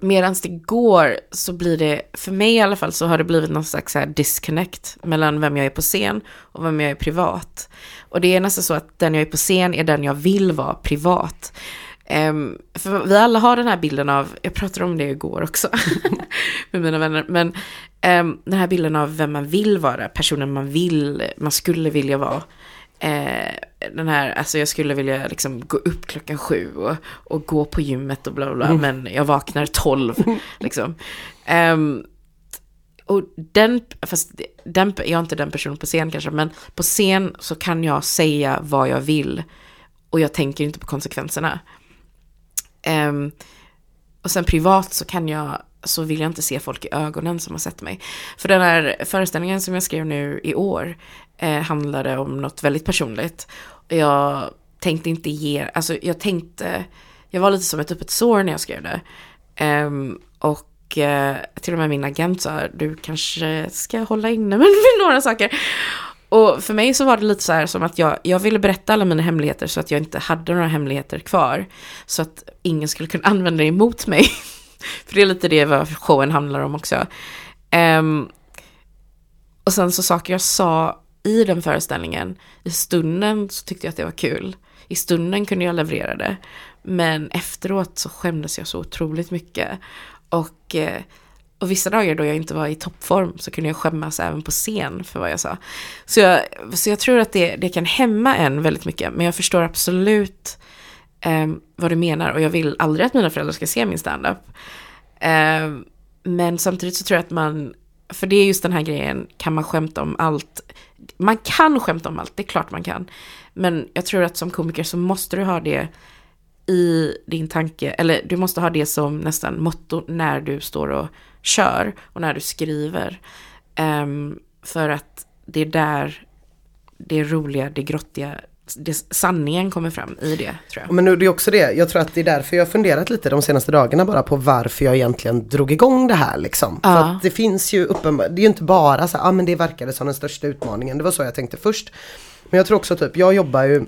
medan det går så blir det, för mig i alla fall, så har det blivit någon slags så här disconnect mellan vem jag är på scen och vem jag är privat. Och det är nästan så att den jag är på scen är den jag vill vara privat. Um, för vi alla har den här bilden av, jag pratade om det igår också med mina vänner, men um, den här bilden av vem man vill vara, personen man vill, man skulle vilja vara. Eh, den här, alltså jag skulle vilja liksom gå upp klockan sju och, och gå på gymmet och bla bla bla, men jag vaknar tolv liksom. Ehm, och den, fast den, jag är inte den personen på scen kanske, men på scen så kan jag säga vad jag vill och jag tänker inte på konsekvenserna. Ehm, och sen privat så kan jag, så vill jag inte se folk i ögonen som har sett mig. För den här föreställningen som jag skrev nu i år eh, handlade om något väldigt personligt. Jag tänkte inte ge, alltså jag tänkte, jag var lite som ett öppet sår när jag skrev det. Um, och uh, till och med min agent sa, du kanske ska hålla inne med några saker. Och för mig så var det lite så här som att jag, jag ville berätta alla mina hemligheter så att jag inte hade några hemligheter kvar. Så att ingen skulle kunna använda det emot mig. för det är lite det vad showen handlar om också. Um, och sen så saker jag sa i den föreställningen, i stunden så tyckte jag att det var kul. I stunden kunde jag leverera det. Men efteråt så skämdes jag så otroligt mycket. Och, eh, och vissa dagar då jag inte var i toppform så kunde jag skämmas även på scen för vad jag sa. Så jag, så jag tror att det, det kan hämma en väldigt mycket. Men jag förstår absolut eh, vad du menar. Och jag vill aldrig att mina föräldrar ska se min standup. Eh, men samtidigt så tror jag att man, för det är just den här grejen, kan man skämta om allt? Man kan skämta om allt, det är klart man kan. Men jag tror att som komiker så måste du ha det i din tanke, eller du måste ha det som nästan motto när du står och kör och när du skriver. Um, för att det är där det roliga, det grottiga, det, sanningen kommer fram i det tror jag. Men nu, det är också det, jag tror att det är därför jag har funderat lite de senaste dagarna bara på varför jag egentligen drog igång det här liksom. Ja. För att det finns ju uppenbart, det är ju inte bara så ja ah, men det verkade som den största utmaningen, det var så jag tänkte först. Men jag tror också typ, jag jobbar ju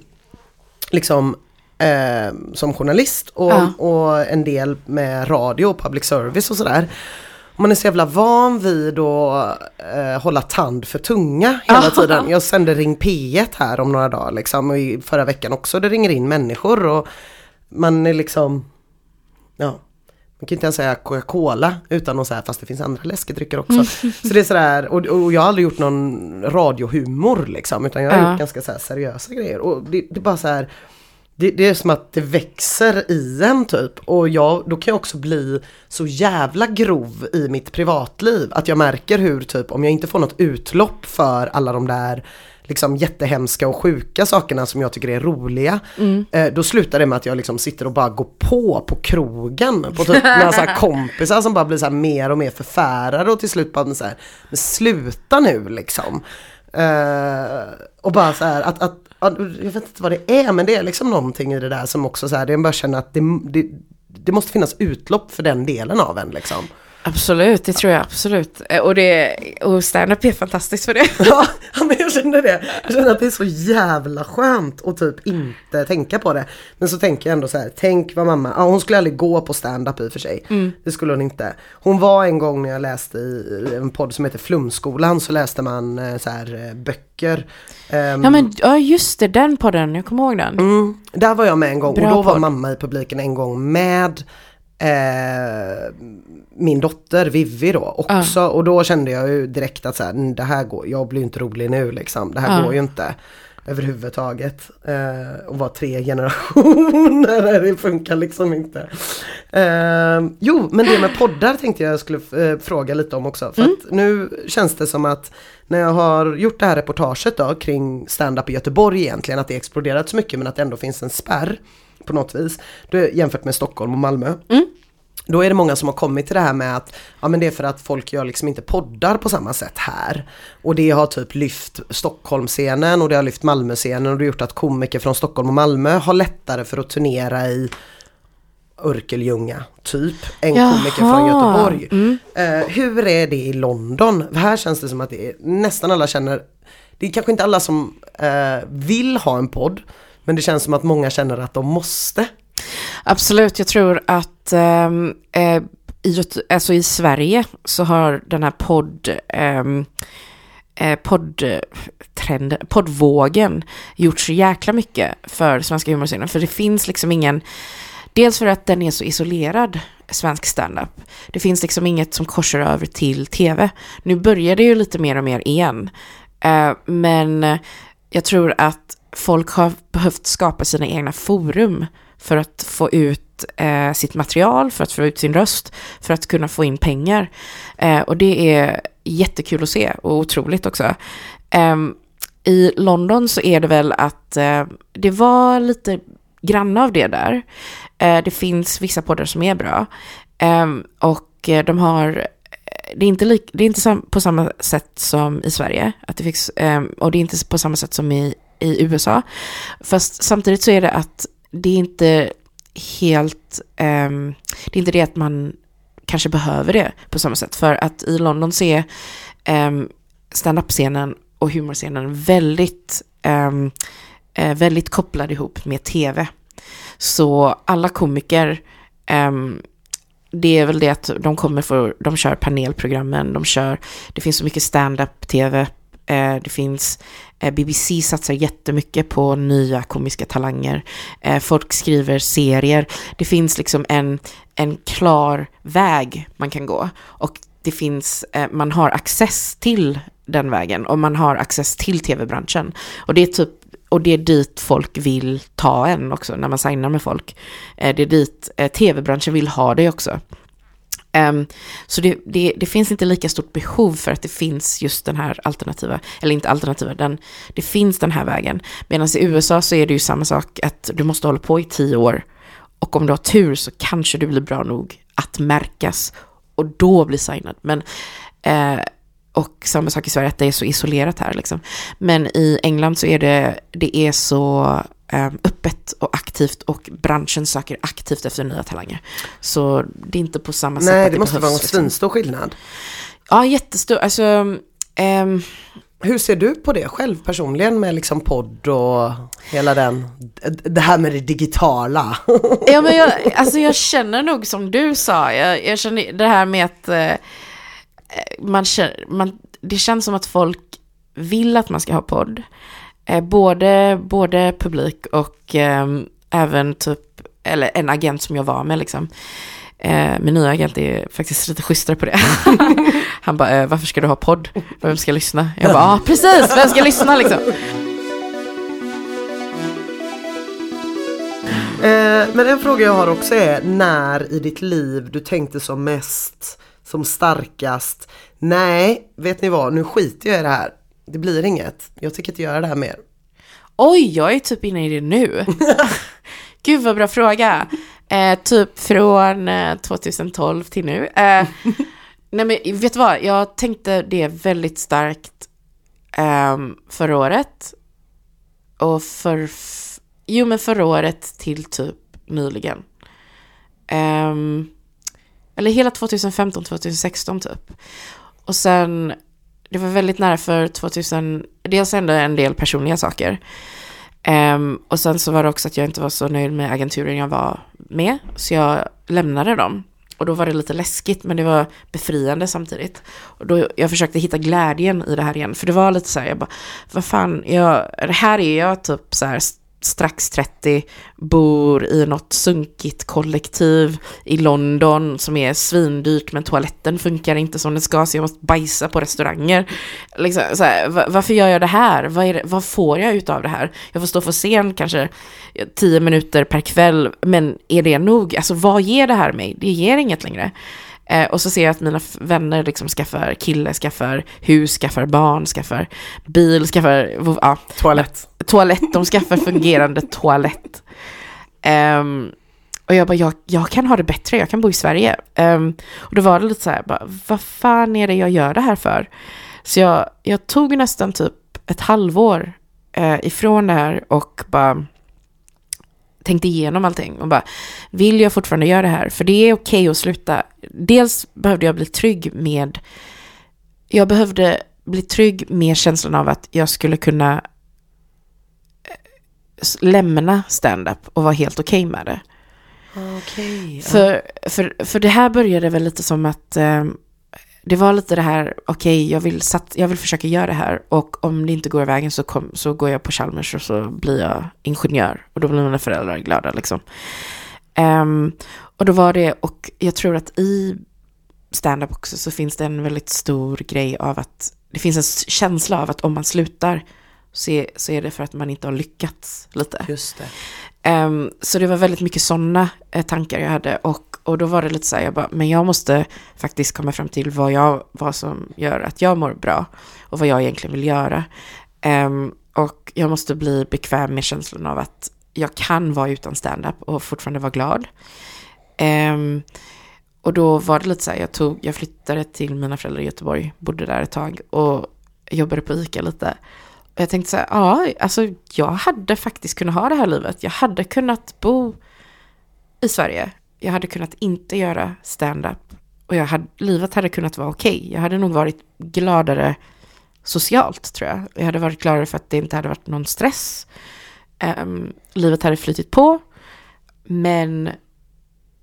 liksom eh, som journalist och, Ja. och en del med radio och public service och sådär. Man är så jävla van vid att eh, hålla tand för tunga hela tiden. Jag sände Ring P1 här om några dagar liksom och i förra veckan också. Det ringer in människor och man är liksom, ja, man kan inte ens säga Coca-Cola utan att säga fast det finns andra läskedrycker också. Så det är sådär, och, och jag har aldrig gjort någon radiohumor liksom utan jag har Ja. gjort ganska seriösa grejer. Och det, det är bara så här det, det är som att det växer i en typ och jag, då kan jag också bli så jävla grov i mitt privatliv att jag märker hur typ om jag inte får något utlopp för alla de där liksom jättehemska och sjuka sakerna som jag tycker är roliga. Eh, då slutar det med att jag liksom sitter och bara går på på krogen på typ några så här kompisar som bara blir så här mer och mer förfärade och till slut bara så här, men sluta nu liksom. Eh, och bara så här att, att, jag vet inte vad det är men det är liksom någonting i det där som också så här, det är bara känner att det, det, det måste finnas utlopp för den delen av en liksom. Absolut, det tror jag absolut. Eh, Och, det, och stand-up är fantastiskt för det. Ja, men jag känner det. Jag känner att det är så jävla skönt att typ inte tänka på det. Men så tänker jag ändå så här, tänk vad mamma, ja, hon skulle aldrig gå på stand-up i och för sig. Det skulle hon inte. Hon var en gång när jag läste i en podd som heter Flumskolan så läste man eh, så här eh, böcker. Ehm, Ja men ja, just det, den podden, jag kommer ihåg den. Mm, där var jag med en gång Bra och då var podd. mamma i publiken en gång med eh, min dotter Vivi då också och då kände jag ju direkt att så här, "Mm, det här går, jag blir inte rolig nu liksom, det här Ja. går ju inte överhuvudtaget. Eh, och vara tre generationer, det funkar liksom inte. Eh, jo, men det med poddar tänkte jag skulle eh, fråga lite om också. För att nu känns det som att när jag har gjort det här reportaget då kring stand-up i Göteborg egentligen, att det exploderat så mycket men att det ändå finns en spärr på något vis. Då, jämfört med Stockholm och Malmö. Då är det många som har kommit till det här med att ja men det är för att folk gör liksom inte poddar på samma sätt här. Och det har typ lyft Stockholmscenen och det har lyft Malmöscenen och det har gjort att komiker från Stockholm och Malmö har lättare för att turnera i Örkelljunga typ än Jaha. komiker från Göteborg. Eh, hur är det i London? Här känns det som att det är, nästan alla känner, det är kanske inte alla som eh, vill ha en podd men det känns som att många känner att de måste. Absolut, jag tror att ehm, eh, i, alltså i Sverige så har den här podd, ehm, eh, poddtrenden, poddvågen gjort så jäkla mycket för svenska humorscenen. För det finns liksom ingen, dels för att den är så isolerad, svensk standup. Det finns liksom inget som korsar över till tv. Nu börjar det ju lite mer och mer igen. Eh, men jag tror att folk har behövt skapa sina egna forum för att få ut eh, sitt material, för att få ut sin röst, för att kunna få in pengar. Eh, och det är jättekul att se och otroligt också. Eh, I London så är det väl att eh, det var lite granna av det där. Eh, det finns vissa poddar som är bra. Ehm, och eh, de har eh, det är inte, lik, det är inte sam, på samma sätt som i Sverige. Att det finns, ehm, och det är inte på samma sätt som i, i USA. Fast samtidigt så är det att det är inte helt... um, det är inte det att man kanske behöver det på samma sätt. För att i London så är um, stand-up-scenen och humorscenen väldigt, um, väldigt kopplad ihop med tv. Så alla komiker, um, det är väl det att de kommer för, de kör panelprogrammen, de kör, det finns så mycket stand-up tv, Eh, det finns, eh, BBC satsar jättemycket på nya komiska talanger, eh, folk skriver serier, det finns liksom en, en klar väg man kan gå och det finns, man har access till den vägen och man har access till tv-branschen. Och det är typ och det är dit folk vill ta en också när man signar med folk. Det är dit tv-branschen vill ha dig också. Um, så det, det, det finns inte lika stort behov för att det finns just den här alternativa, eller inte alternativa, den, det finns den här vägen. Medan i USA så är det ju samma sak att du måste hålla på i tio år och om du har tur så kanske du blir bra nog att märkas och då bli signad. Men, eh, och samma sak i Sverige, att det är så isolerat här liksom. Men i England så är det, det är så öppet och aktivt och branschen söker aktivt efter nya talanger. Så det är inte på samma sätt Nej, att det måste behövs, vara en liksom. svinstor skillnad. Ja, jättestor. Alltså, ehm, Hur ser du på det själv personligen med liksom podd och hela den, det här med det digitala? Ja, men jag, alltså jag känner nog som du sa, jag, jag känner det här med att eh, man, känner, man, det känns som att folk vill att man ska ha podd. Eh, både, både publik och eh, även typ, eller en agent som jag var med liksom. Eh, min nya agent är faktiskt lite schysstare på det. Han bara, eh, varför ska du ha podd? Vem ska lyssna? Jag bara, ah, precis, vem ska lyssna liksom? Eh, men en fråga jag har också är när i ditt liv du tänkte som mest, som starkast, nej, vet ni vad, nu skiter jag i det här. Det blir inget. Jag tänker inte göra det här mer. Oj, jag är typ inne i det nu. Gud vad bra fråga. Eh, typ från eh, 2012 till nu. Eh, nej men vet du vad, jag tänkte det väldigt starkt ehm, förra året. Och för, jo men förra året till typ nyligen. Ehm, eller hela 2015, 2016 typ. Och sen, det var väldigt nära för 2000, dels ändå en del personliga saker. Um, och sen så var det också att jag inte var så nöjd med agenturen jag var med, så jag lämnade dem. Och då var det lite läskigt, men det var befriande samtidigt. Och då, jag försökte hitta glädjen i det här igen, för det var lite så här, jag bara, vad fan, jag, här är jag typ så här strax 30, bor i något sunkigt kollektiv i London som är svindyrt men toaletten funkar inte som den ska så jag måste bajsa på restauranger. Liksom, så här, varför gör jag det här? Vad, är det, vad får jag ut av det här? Jag får stå för scen kanske tio minuter per kväll men är det nog? Alltså vad ger det här mig? Det ger inget längre. Eh, och så ser jag att mina vänner liksom skaffar kille, skaffar hus, skaffar barn, skaffar bil, skaffar ja, Toalett toalett, de skaffar fungerande toalett. Um, och jag bara, jag, jag kan ha det bättre, jag kan bo i Sverige. Um, och då var det lite så här, bara, vad fan är det jag gör det här för? Så jag, jag tog nästan typ ett halvår uh, ifrån det här och bara tänkte igenom allting och bara, vill jag fortfarande göra det här? För det är okej att sluta. Dels behövde jag bli trygg med, jag behövde bli trygg med känslan av att jag skulle kunna lämna stand-up och vara helt okej med det. Okej. För, för, för det här började väl lite som att eh, det var lite det här, okej, jag, vill sat, jag vill försöka göra det här och om det inte går vägen så, kom, så går jag på Chalmers och så blir jag ingenjör och då blir mina föräldrar glada liksom. Ehm, och då var det, och jag tror att i stand-up också så finns det en väldigt stor grej av att det finns en känsla av att om man slutar så är, så är det för att man inte har lyckats lite. Just det. Ehm, så det var väldigt mycket sådana eh, tankar jag hade och, och då var det lite så här, jag bara, men jag måste faktiskt komma fram till vad, jag, vad som gör att jag mår bra och vad jag egentligen vill göra. Ehm, och jag måste bli bekväm med känslan av att jag kan vara utan stand-up och fortfarande vara glad. Ehm, och då var det lite så här, jag, tog, jag flyttade till mina föräldrar i Göteborg, bodde där ett tag och jobbade på ICA lite. Och jag tänkte så här, ja, alltså jag hade faktiskt kunnat ha det här livet. Jag hade kunnat bo i Sverige. Jag hade kunnat inte göra stand-up. Och jag hade, livet hade kunnat vara okej. Jag hade nog varit gladare socialt tror jag. Jag hade varit gladare för att det inte hade varit någon stress. Um, livet hade flytit på. Men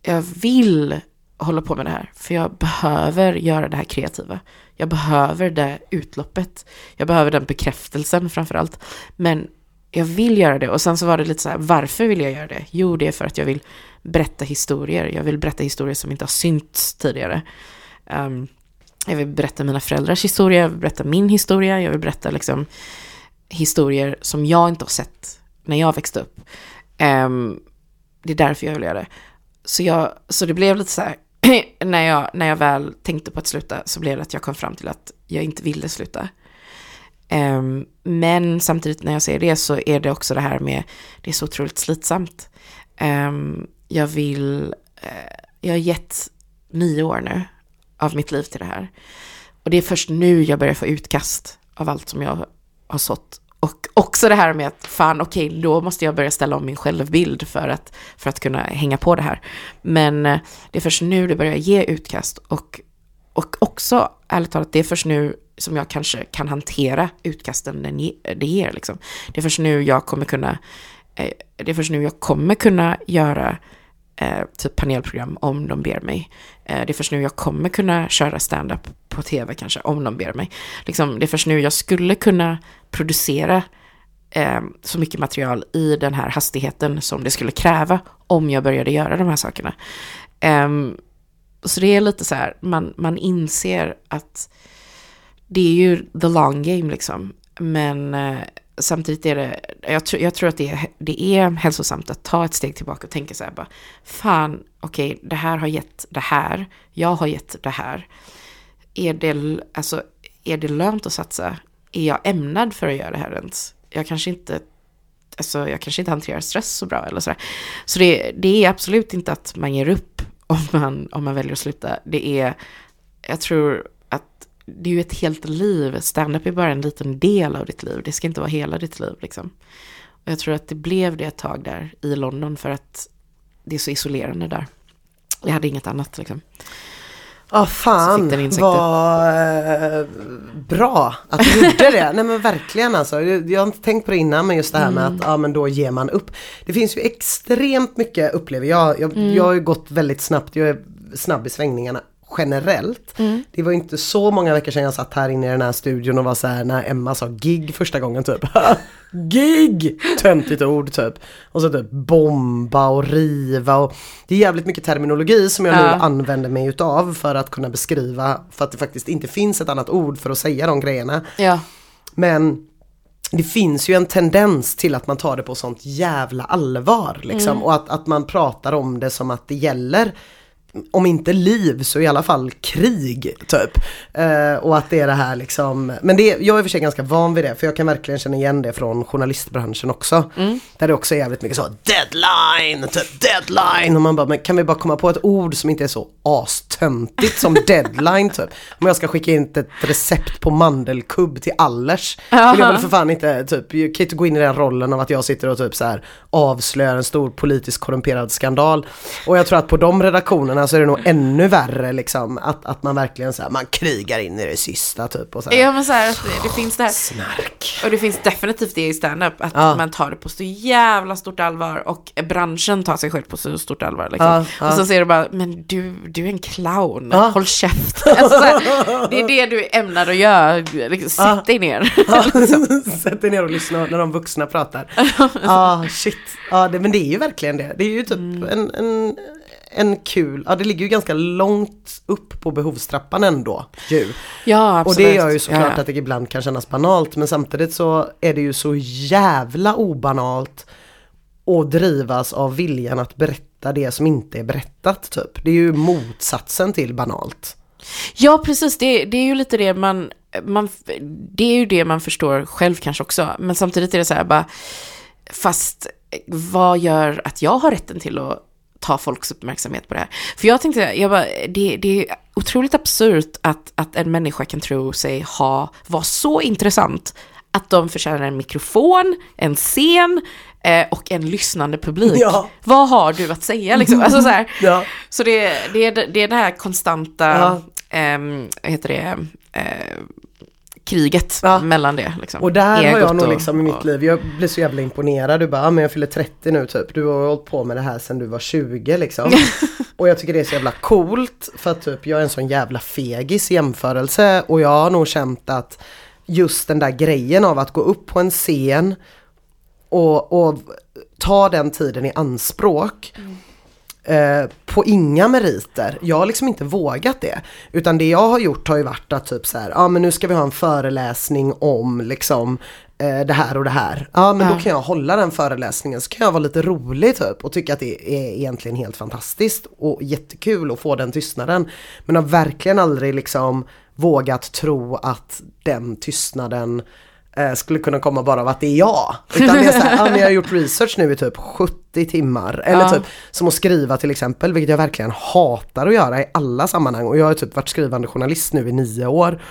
jag vill hålla på med det här. För jag behöver göra det här kreativa. Jag behöver det utloppet. Jag behöver den bekräftelsen framförallt. Men jag vill göra det. Och sen så var det lite så här, varför vill jag göra det? Jo, det är för att jag vill berätta historier. Jag vill berätta historier som inte har synts tidigare. Um, jag vill berätta mina föräldrars historia, jag vill berätta min historia, jag vill berätta liksom historier som jag inte har sett när jag växte upp. Um, det är därför jag vill göra det. Så, jag, så det blev lite så här, när jag, när jag väl tänkte på att sluta så blev det att jag kom fram till att jag inte ville sluta. Um, men samtidigt när jag säger det så är det också det här med, det är så otroligt slitsamt. Um, jag vill, uh, jag har gett nio år nu av mitt liv till det här. Och det är först nu jag börjar få utkast av allt som jag har sått. Och också det här med att fan okej, då måste jag börja ställa om min självbild för att, för att kunna hänga på det här. Men eh, det är först nu det börjar ge utkast och, och också ärligt talat, det är först nu som jag kanske kan hantera utkasten den ge, det ger. Liksom. Det är först nu jag kommer kunna, eh, det är först nu jag kommer kunna göra eh, typ panelprogram om de ber mig. Eh, det är först nu jag kommer kunna köra stand-up på tv kanske om de ber mig. Liksom, det är först nu jag skulle kunna producera eh, så mycket material i den här hastigheten som det skulle kräva om jag började göra de här sakerna. Eh, så det är lite så här, man, man inser att det är ju the long game liksom. Men eh, samtidigt är det, jag, tr- jag tror att det är, det är hälsosamt att ta ett steg tillbaka och tänka så här bara, fan, okej, det här har gett det här, jag har gett det här. Är det, alltså, är det lönt att satsa? Är jag ämnad för att göra det här ens? Jag kanske inte, alltså, jag kanske inte hanterar stress så bra eller sådär. Så det, det är absolut inte att man ger upp om man, om man väljer att sluta. Det är, jag tror att det är ju ett helt liv. Stand-up är bara en liten del av ditt liv. Det ska inte vara hela ditt liv liksom. Och jag tror att det blev det ett tag där i London för att det är så isolerande där. Jag hade inget annat liksom. Ja Så fan vad eh, bra att du gjorde det. Nej men verkligen alltså. Jag har inte tänkt på det innan men just det här med Mm. att ja men då ger man upp. Det finns ju extremt mycket upplever jag. Jag, Mm. jag har ju gått väldigt snabbt. Jag är snabb i svängningarna generellt. Mm. Det var inte så många veckor sedan jag satt här inne i den här studion och var så här när Emma sa gig första gången typ. gig! Töntigt ord typ. Och så typ bomba och riva och det är jävligt mycket terminologi som jag nu Ja. använder mig utav för att kunna beskriva för att det faktiskt inte finns ett annat ord för att säga de grejerna. Ja, Men det finns ju en tendens till att man tar det på sånt jävla allvar liksom och att, att man pratar om det som att det gäller om inte liv så i alla fall krig typ. Eh, och att det är det här liksom, men det, jag är i och för sig ganska van vid det för jag kan verkligen känna igen det från journalistbranschen också. Där det också är jävligt mycket så deadline, typ deadline och man bara, men kan vi bara komma på ett ord som inte är så astöntigt som deadline typ. Om jag ska skicka in ett recept på mandelkubb till Allers vill jag väl för fan inte typ, jag kan inte gå in i den rollen av att jag sitter och typ så här avslöjar en stor politisk korrumperad skandal. Och jag tror att på de redaktionerna så är det nog ännu värre liksom. Att, att man verkligen så här, man krigar in i det sista typ. Och så här, Ja men så här, att det, det finns det här. Snark. Och det finns definitivt det i stand-up, att Ja. man tar det på så jävla stort allvar och branschen tar sig själv på så stort allvar. Liksom. Ja, ja. Och så ser du bara, men du, du är en clown, håll käft. Alltså, det är det du ämnar att göra, liksom, sätt dig ner. Ja, Sätt dig ner och lyssna när de vuxna pratar. Ja, shit. Ja, det, men det är ju verkligen det. Det är ju typ en, en, en kul, ja det ligger ju ganska långt upp på behovstrappan ändå ju. Ja, Och absolut. det gör ju såklart ja, ja. att det ibland kan kännas banalt men samtidigt så är det ju så jävla obanalt och drivas av viljan att berätta det som inte är berättat typ. Det är ju motsatsen till banalt. Ja, precis. Det, det är ju lite det man, man... Det är ju det man förstår själv kanske också. Men samtidigt är det så här bara... Fast vad gör att jag har rätten till att ta folks uppmärksamhet på det här? För jag tänkte, jag bara, det, det är otroligt absurt att, att en människa kan tro sig ha, vara så intressant att de förtjänar en mikrofon, en scen eh, och en lyssnande publik. Ja. Vad har du att säga liksom? Alltså så här, Ja. så det, det, är, det är det här konstanta, Ja. vad heter det, eh, kriget Ja. mellan det. Liksom. Och där har jag Egot nog liksom i mitt och- liv, jag blir så jävla imponerad. Du bara, ah, men jag fyller 30 nu typ. Du har hållit på med det här sedan du var 20 liksom. och jag tycker det är så jävla coolt för att typ jag är en sån jävla fegis i jämförelse. Och jag har nog känt att just den där grejen av att gå upp på en scen och, och ta den tiden i anspråk. Eh, på inga meriter. Jag har liksom inte vågat det. Utan det jag har gjort har ju varit att typ så här, ja men nu ska vi ha en föreläsning om liksom eh, det här och det här. Ja men då Ja. kan jag hålla den föreläsningen så kan jag vara lite rolig typ och tycka att det är egentligen helt fantastiskt och jättekul att få den tystnaden. Men har verkligen aldrig liksom vågat tro att den tystnaden eh, skulle kunna komma bara av att det är jag. Utan det är så här, ja, men jag har gjort research nu i typ 70 timmar. Eller Ja. typ som att skriva till exempel, vilket jag verkligen hatar att göra i alla sammanhang. Och jag har typ varit skrivande journalist nu i nio år.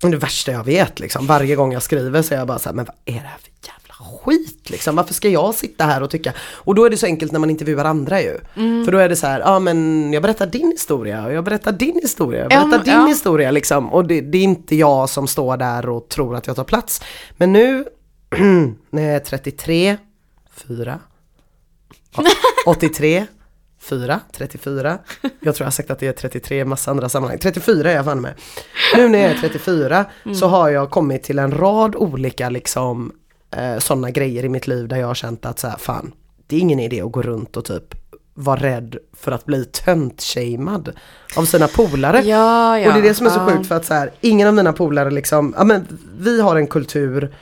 Det är det värsta jag vet liksom. Varje gång jag skriver så är jag bara så här, men vad är det här för jävla skit liksom? Varför ska jag sitta här och tycka? Och då är det så enkelt när man intervjuar andra ju. För då är det så här, ja men jag berättar din historia och jag berättar din historia, jag Ja, berättar men- din ja. historia liksom. Och det, det är inte jag som står där och tror att jag tar plats. Men nu, när jag är 33, 4, 83, 4, 34. Jag tror jag har sagt att det är 33 i massa andra sammanhang. 34 är jag fan med. Nu när jag är 34 så har jag kommit till en rad olika liksom eh, sådana grejer i mitt liv där jag har känt att så här, fan, det är ingen idé att gå runt och typ vara rädd för att bli tönt-shamed av sina polare. Ja, ja. Och det är det som är så ja. sjukt för att så här, ingen av mina polare liksom, ja men vi har en kultur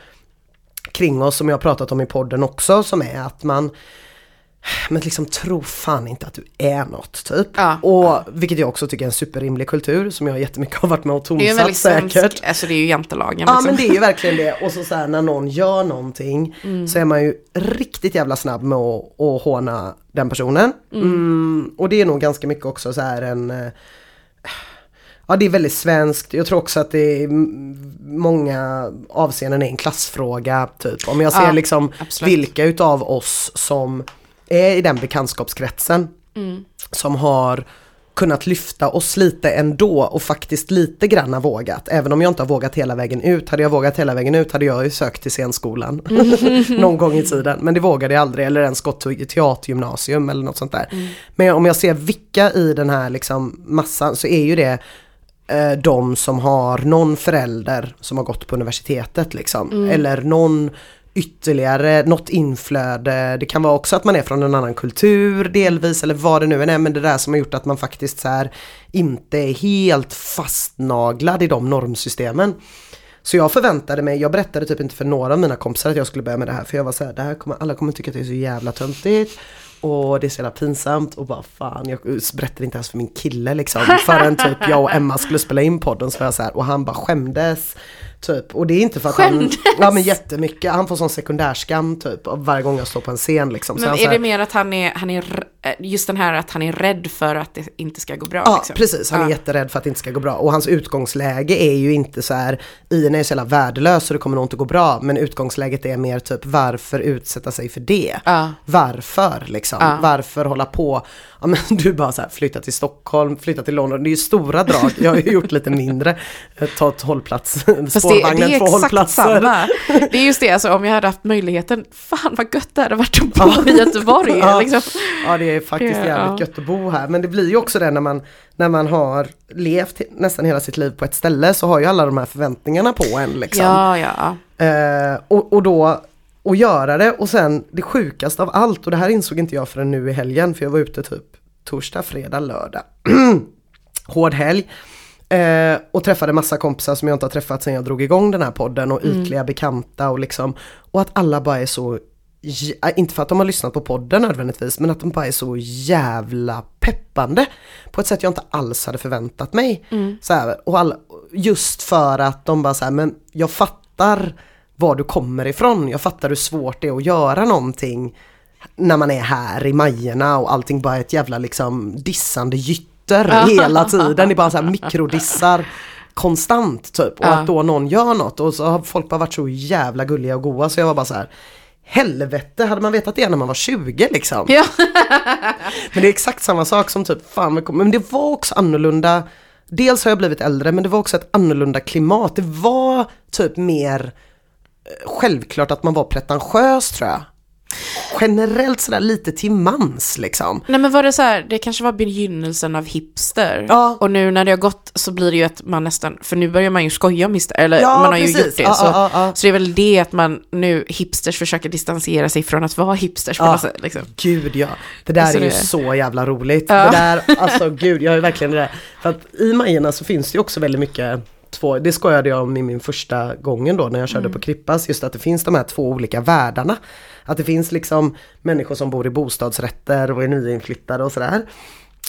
kring oss som jag har pratat om i podden också som är att man men liksom tro fan inte att du är något typ. Ja. Och vilket jag också tycker är en superrimlig kultur som jag jättemycket har varit med och tonsatt svensk, säkert. alltså det är ju jantelagen. Ja liksom. men det är ju verkligen det. Och så, så här, när någon gör någonting så är man ju riktigt jävla snabb med att, att håna den personen. Mm, och det är nog ganska mycket också så här en eh, Ja det är väldigt svenskt. Jag tror också att det är många avseenden är en klassfråga typ. Om jag ser Ja, liksom absolut. vilka utav oss som är i den bekantskapskretsen som har kunnat lyfta oss lite ändå och faktiskt lite granna vågat. Även om jag inte har vågat hela vägen ut. Hade jag vågat hela vägen ut hade jag ju sökt till scenskolan någon gång i tiden. Men det vågade jag aldrig eller ens gått till teatergymnasium eller något sånt där. Men om jag ser vilka i den här liksom massan så är ju det eh, de som har någon förälder som har gått på universitetet liksom. Eller någon ytterligare, något inflöde. Det kan vara också att man är från en annan kultur delvis eller vad det nu än är. Men det där som har gjort att man faktiskt så här inte är helt fastnaglad i de normsystemen. Så jag förväntade mig, jag berättade typ inte för några av mina kompisar att jag skulle börja med det här. För jag var så här, det här kommer, alla kommer tycka att det är så jävla töntigt. Och det är så jävla pinsamt och bara fan, jag berättade inte ens för min kille liksom. Förrän typ jag och Emma skulle spela in podden så var jag så här, och han bara skämdes. Typ. Och det är inte för att Skämdes? han... Ja men jättemycket. Han får sån sekundärskam typ varje gång jag står på en scen liksom. Så Men han är så här- det mer att han är, han är, eh, just den här att han är rädd för att det inte ska gå bra? Ja, liksom. precis. Han är Ja. jätterädd för att det inte ska gå bra. Och hans utgångsläge är ju inte så här, Ina är så jävla värdelös så det kommer nog inte gå bra. Men utgångsläget är mer typ, varför utsätta sig för det? Ja. Varför liksom? Ja. Varför hålla på? Ja men du bara så här, flytta till Stockholm, flytta till London. Det är ju stora drag. Jag har ju gjort lite mindre. Eh, Ta ett hållplats, Fast det, det spårvagnen, är två hållplatser. samma. Det är just det, alltså om jag hade haft möjligheten, fan vad gött det hade varit att bo i Göteborg. Ja. Liksom. Ja det är faktiskt jävligt ja. gött att bo här. Men det blir ju också det när man, när man har levt nästan hela sitt liv på ett ställe så har ju alla de här förväntningarna på en liksom. Ja, ja. Eh, och, och då, och göra det och sen det sjukaste av allt och det här insåg inte jag förrän nu i helgen för jag var ute typ torsdag, fredag, lördag. Hård helg. Eh, och träffade massa kompisar som jag inte har träffat sen jag drog igång den här podden och ytliga bekanta och liksom. Och att alla bara är så, äh, inte för att de har lyssnat på podden nödvändigtvis, men att de bara är så jävla peppande. På ett sätt jag inte alls hade förväntat mig. Så här, och alla, just för att de bara så här, men jag fattar var du kommer ifrån. Jag fattar hur svårt det är att göra någonting när man är här i Majerna och allting bara är ett jävla liksom dissande gytter hela tiden. Det är bara så mikrodissar konstant typ. Och att då någon gör något och så har folk bara varit så jävla gulliga och goa så jag var bara så här Helvete, hade man vetat det när man var 20 liksom? ja. Men det är exakt samma sak som typ, fan men det var också annorlunda. Dels har jag blivit äldre men det var också ett annorlunda klimat. Det var typ mer eh, självklart att man var pretentiös tror jag. Generellt sådär lite till mans liksom. Nej men var det så här, det kanske var begynnelsen av hipster. Ja. Och nu när det har gått så blir det ju att man nästan, för nu börjar man ju skoja om hipster, eller Ja, man har ju precis. gjort det. Ja, så, ja, så det är väl det att man nu, hipsters försöker distansera sig från att vara hipsters på något sätt. Liksom. Gud ja, det där Så är ju det- så jävla roligt. Det där, alltså gud, jag är verkligen det där. För att i Majerna så finns det ju också väldigt mycket två, det skojade jag om i min första gången då när jag körde på Krippas, just att det finns de här två olika världarna. Att det finns liksom människor som bor i bostadsrätter och är nyinflyttade och sådär.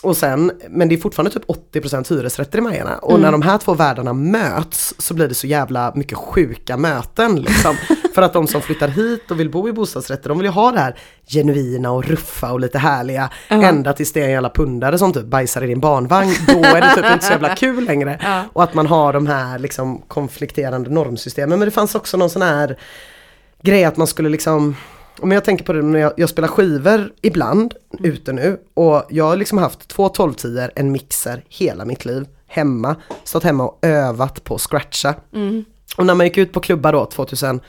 Och sen, men det är fortfarande typ 80% hyresrätter i Majerna. Och när de här två världarna möts så blir det så jävla mycket sjuka möten liksom. För att de som flyttar hit och vill bo i bostadsrätter, de vill ju ha det här genuina och ruffa och lite härliga. Ända tills det är en jävla pundare som typ bajsar i din barnvagn. Då är det typ inte så jävla kul längre. Och att man har de här liksom konflikterande normsystemen. Men det fanns också någon sån här grej att man skulle liksom om jag tänker på det när jag, jag spelar skivor ibland ute nu och jag har liksom haft två 12 en mixer hela mitt liv hemma, stått hemma och övat på att scratcha. Och när man gick ut på klubbar då 2001,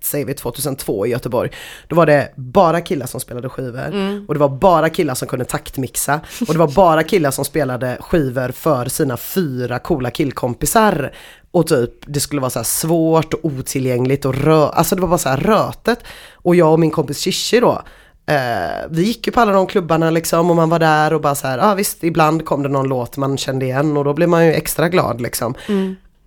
säger vi 2002 i Göteborg, då var det bara killar som spelade skivor. Och det var bara killar som kunde taktmixa. Och det var bara killar som spelade skivor för sina fyra coola killkompisar. Och typ det skulle vara så svårt och otillgängligt och rö alltså det var bara så här rötet. Och jag och min kompis Shishi då, eh, vi gick ju på alla de klubbarna liksom och man var där och bara så här, ja ah, visst ibland kom det någon låt man kände igen och då blev man ju extra glad liksom.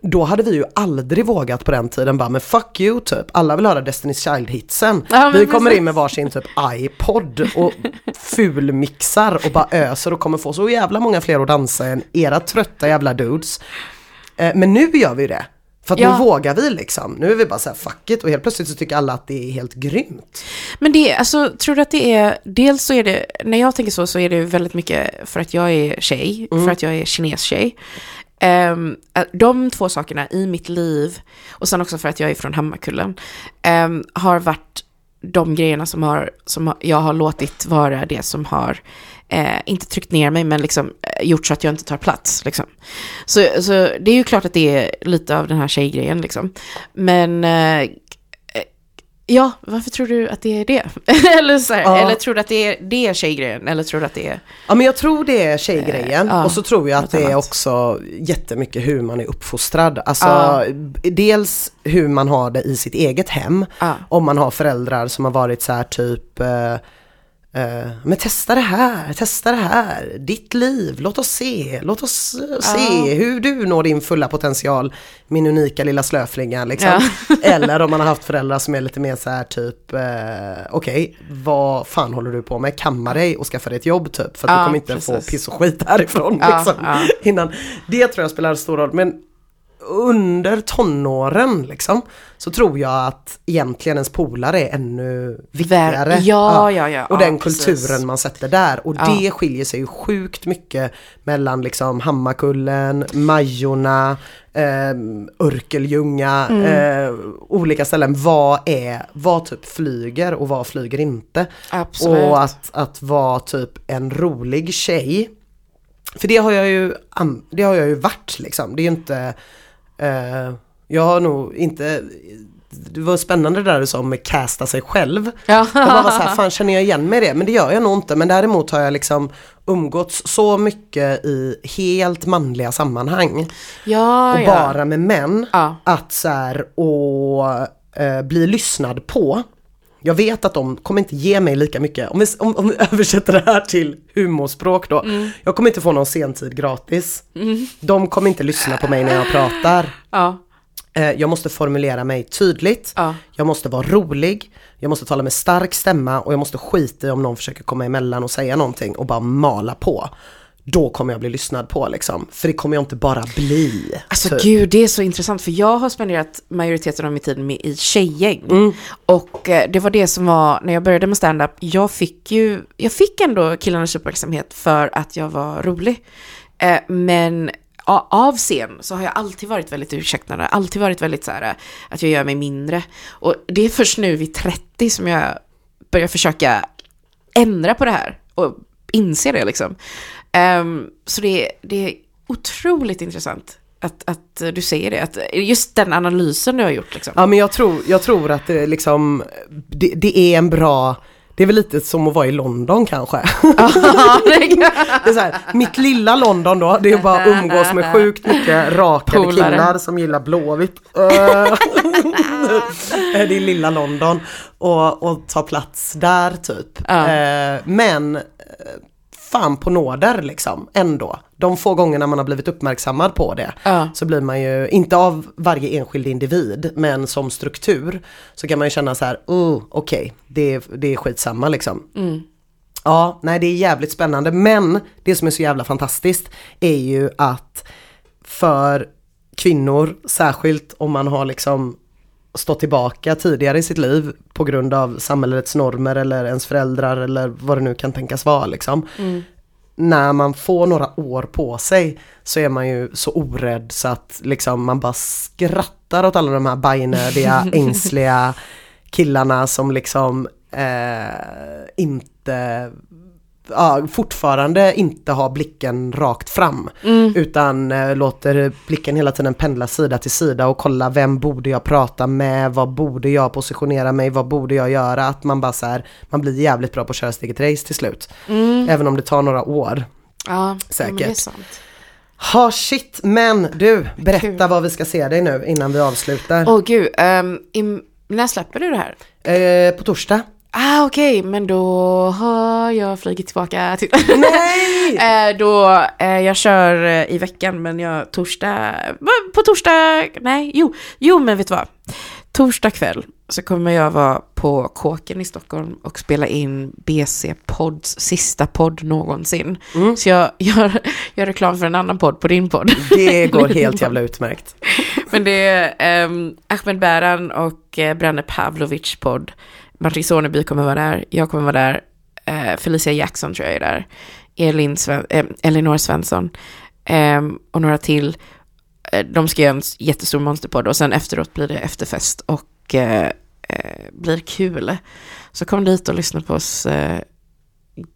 Då hade vi ju aldrig vågat på den tiden bara men fuck you typ, alla vill höra Destiny's Child-hitsen. Ja, vi kommer precis. in med varsin typ iPod och fulmixar och bara öser och kommer få så jävla många fler att dansa än era trötta jävla dudes. Eh, Men nu gör vi det. För att Ja. nu vågar vi liksom. Nu är vi bara så här fuck it och helt plötsligt så tycker alla att det är helt grymt. Men det, alltså, tror du att det är, dels så är det, när jag tänker så, så är det väldigt mycket för att jag är tjej, för att jag är kines-tjej. Ehm, de två sakerna i mitt liv, och sen också för att jag är från Hammarkullen, ehm, har varit de grejerna som, har, som jag har låtit vara det som har, eh, inte tryckt ner mig, men liksom eh, gjort så att jag inte tar plats. Liksom. Så, så det är ju klart att det är lite av den här tjejgrejen. Liksom. Men eh, Ja, varför tror du att det är det? eller, så här, Ja. eller tror du att det är, det är tjejgrejen? Eller tror du att det är... Ja men jag tror det är tjejgrejen Eh, ja, och så tror jag att det är annat. också jättemycket hur man är uppfostrad. Alltså Ja. dels hur man har det i sitt eget hem. Om man har föräldrar som har varit så här typ eh, eh, men testa det här, testa det här, ditt liv, låt oss se, låt oss eh, se hur du når din fulla potential, min unika lilla slöflinga liksom. Eller om man har haft föräldrar som är lite mer så här typ, eh, okej, vad fan håller du på med, kamma dig och skaffa dig ett jobb typ, för att Ja, du kommer inte få precis. piss och skit härifrån Ja, liksom. ja. Innan. Det tror jag spelar stor roll, men under tonåren liksom så tror jag att egentligen ens polare är ännu viktigare. ja, ja, ja, Och den precis. kulturen man sätter där. Och det skiljer sig ju sjukt mycket mellan liksom Hammarkullen, Majorna, eh, Örkelljunga, Mm. eh, olika ställen. Vad är, vad typ flyger och vad flyger inte? Absolut. Och att, att vara typ en rolig tjej. För det har jag ju, det har jag ju varit liksom. Det är ju inte, eh, jag har nog inte, det var spännande det där du sa med casta sig själv. Ja. Jag bara var så här, fan känner jag igen mig i det? Men det gör jag nog inte. Men däremot har jag liksom umgåtts så mycket i helt manliga sammanhang. ja, Och ja. bara med män. Att så här, och eh, bli lyssnad på. Jag vet att de kommer inte ge mig lika mycket. Om vi, om, om vi översätter det här till humorspråk då. Mm. Jag kommer inte få någon sentid gratis. De kommer inte lyssna på mig när jag pratar. Ja. Eh, Jag måste formulera mig tydligt, Ja. jag måste vara rolig, jag måste tala med stark stämma och jag måste skita i om någon försöker komma emellan och säga någonting och bara mala på. Då kommer jag bli lyssnad på liksom. För det kommer jag inte bara bli. Alltså typ. gud, det är så intressant för jag har spenderat majoriteten av min tid med i tjejgäng. Och eh, det var det som var, när jag började med stand-up, jag fick ju, jag fick ändå killarnas uppmärksamhet för att jag var rolig. Eh, men av scen så har jag alltid varit väldigt ursäktande, alltid varit väldigt så här eh, att jag gör mig mindre. Och det är först nu vid 30 som jag börjar försöka ändra på det här och inse det liksom. Ehm, så det, det är otroligt intressant att, att du säger det, att just den analysen du har gjort liksom. Ja men jag tror, jag tror att det liksom, det, det är en bra, det är väl lite som att vara i London kanske. det är så här, mitt lilla London då, det är bara att umgås med sjukt mycket rakade Polare. killar som gillar Blåvitt. Det är lilla London och, och ta plats där typ. Ja. Eh, men fan på nåder liksom ändå. De få gångerna man har blivit uppmärksammad på det Ja. så blir man ju, inte av varje enskild individ, men som struktur så kan man ju känna så här, oh, okej, det, är- det är skitsamma liksom. Ja, nej det är jävligt spännande, men det som är så jävla fantastiskt är ju att för kvinnor, särskilt om man har liksom stått tillbaka tidigare i sitt liv på grund av samhällets normer eller ens föräldrar eller vad det nu kan tänkas vara liksom. När man får några år på sig så är man ju så orädd så att liksom man bara skrattar åt alla de här bajnödiga, ängsliga killarna som liksom eh, inte ja, fortfarande inte har blicken rakt fram. Utan eh, låter blicken hela tiden pendla sida till sida och kolla vem borde jag prata med, vad borde jag positionera mig, vad borde jag göra? Att man bara så här, man blir jävligt bra på att köra sitt eget race till slut. Även om det tar några år. Ja, Säkert. sant. Ha shit, men du, berätta Kul. vad vi ska se dig nu innan vi avslutar. Åh gud, um, när släpper du det här? Eh, på torsdag. Ah okej, men då har jag flugit tillbaka till... Nej! Eh, då, eh, jag kör eh, i veckan men jag torsdag, på torsdag, nej, jo, jo men vet du vad? Torsdag kväll så kommer jag vara på Kåken i Stockholm och spela in BC-podds sista podd någonsin. Så jag gör, gör reklam för en annan podd på din podd. Det går helt jävla utmärkt. Men det är um, Ahmed Bäran och uh, Branne Pavlovic podd. Martin Soneby kommer vara där, jag kommer vara där, eh, Felicia Jackson tror jag är där, Elin Sven, eh, Elinor Svensson eh, och några till. Eh, de ska göra en jättestor monsterpodd och sen efteråt blir det efterfest och eh, eh, blir kul. Så kom dit och lyssna på oss eh,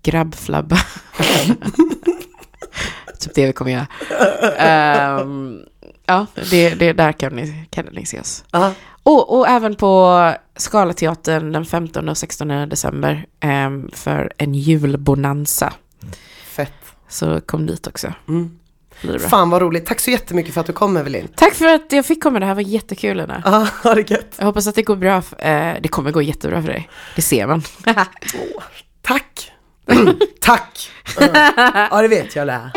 grabbflabba. typ det vi kommer göra. Ehm, ja, det, det, där kan ni, kan ni se oss. Ja. Och, och även på Scalateatern den 15 och 16 december ehm, för en julbonanza. Fett. Så kom dit också. Mm. Fan vad roligt. Tack så jättemycket för att du kom Evelin. Tack för att jag fick komma, det här var jättekul Lena. Ja, ha det gött. Jag hoppas att det går bra, eh, det kommer gå jättebra för dig. Det ser man. Tack. Tack. Ja det vet jag lä.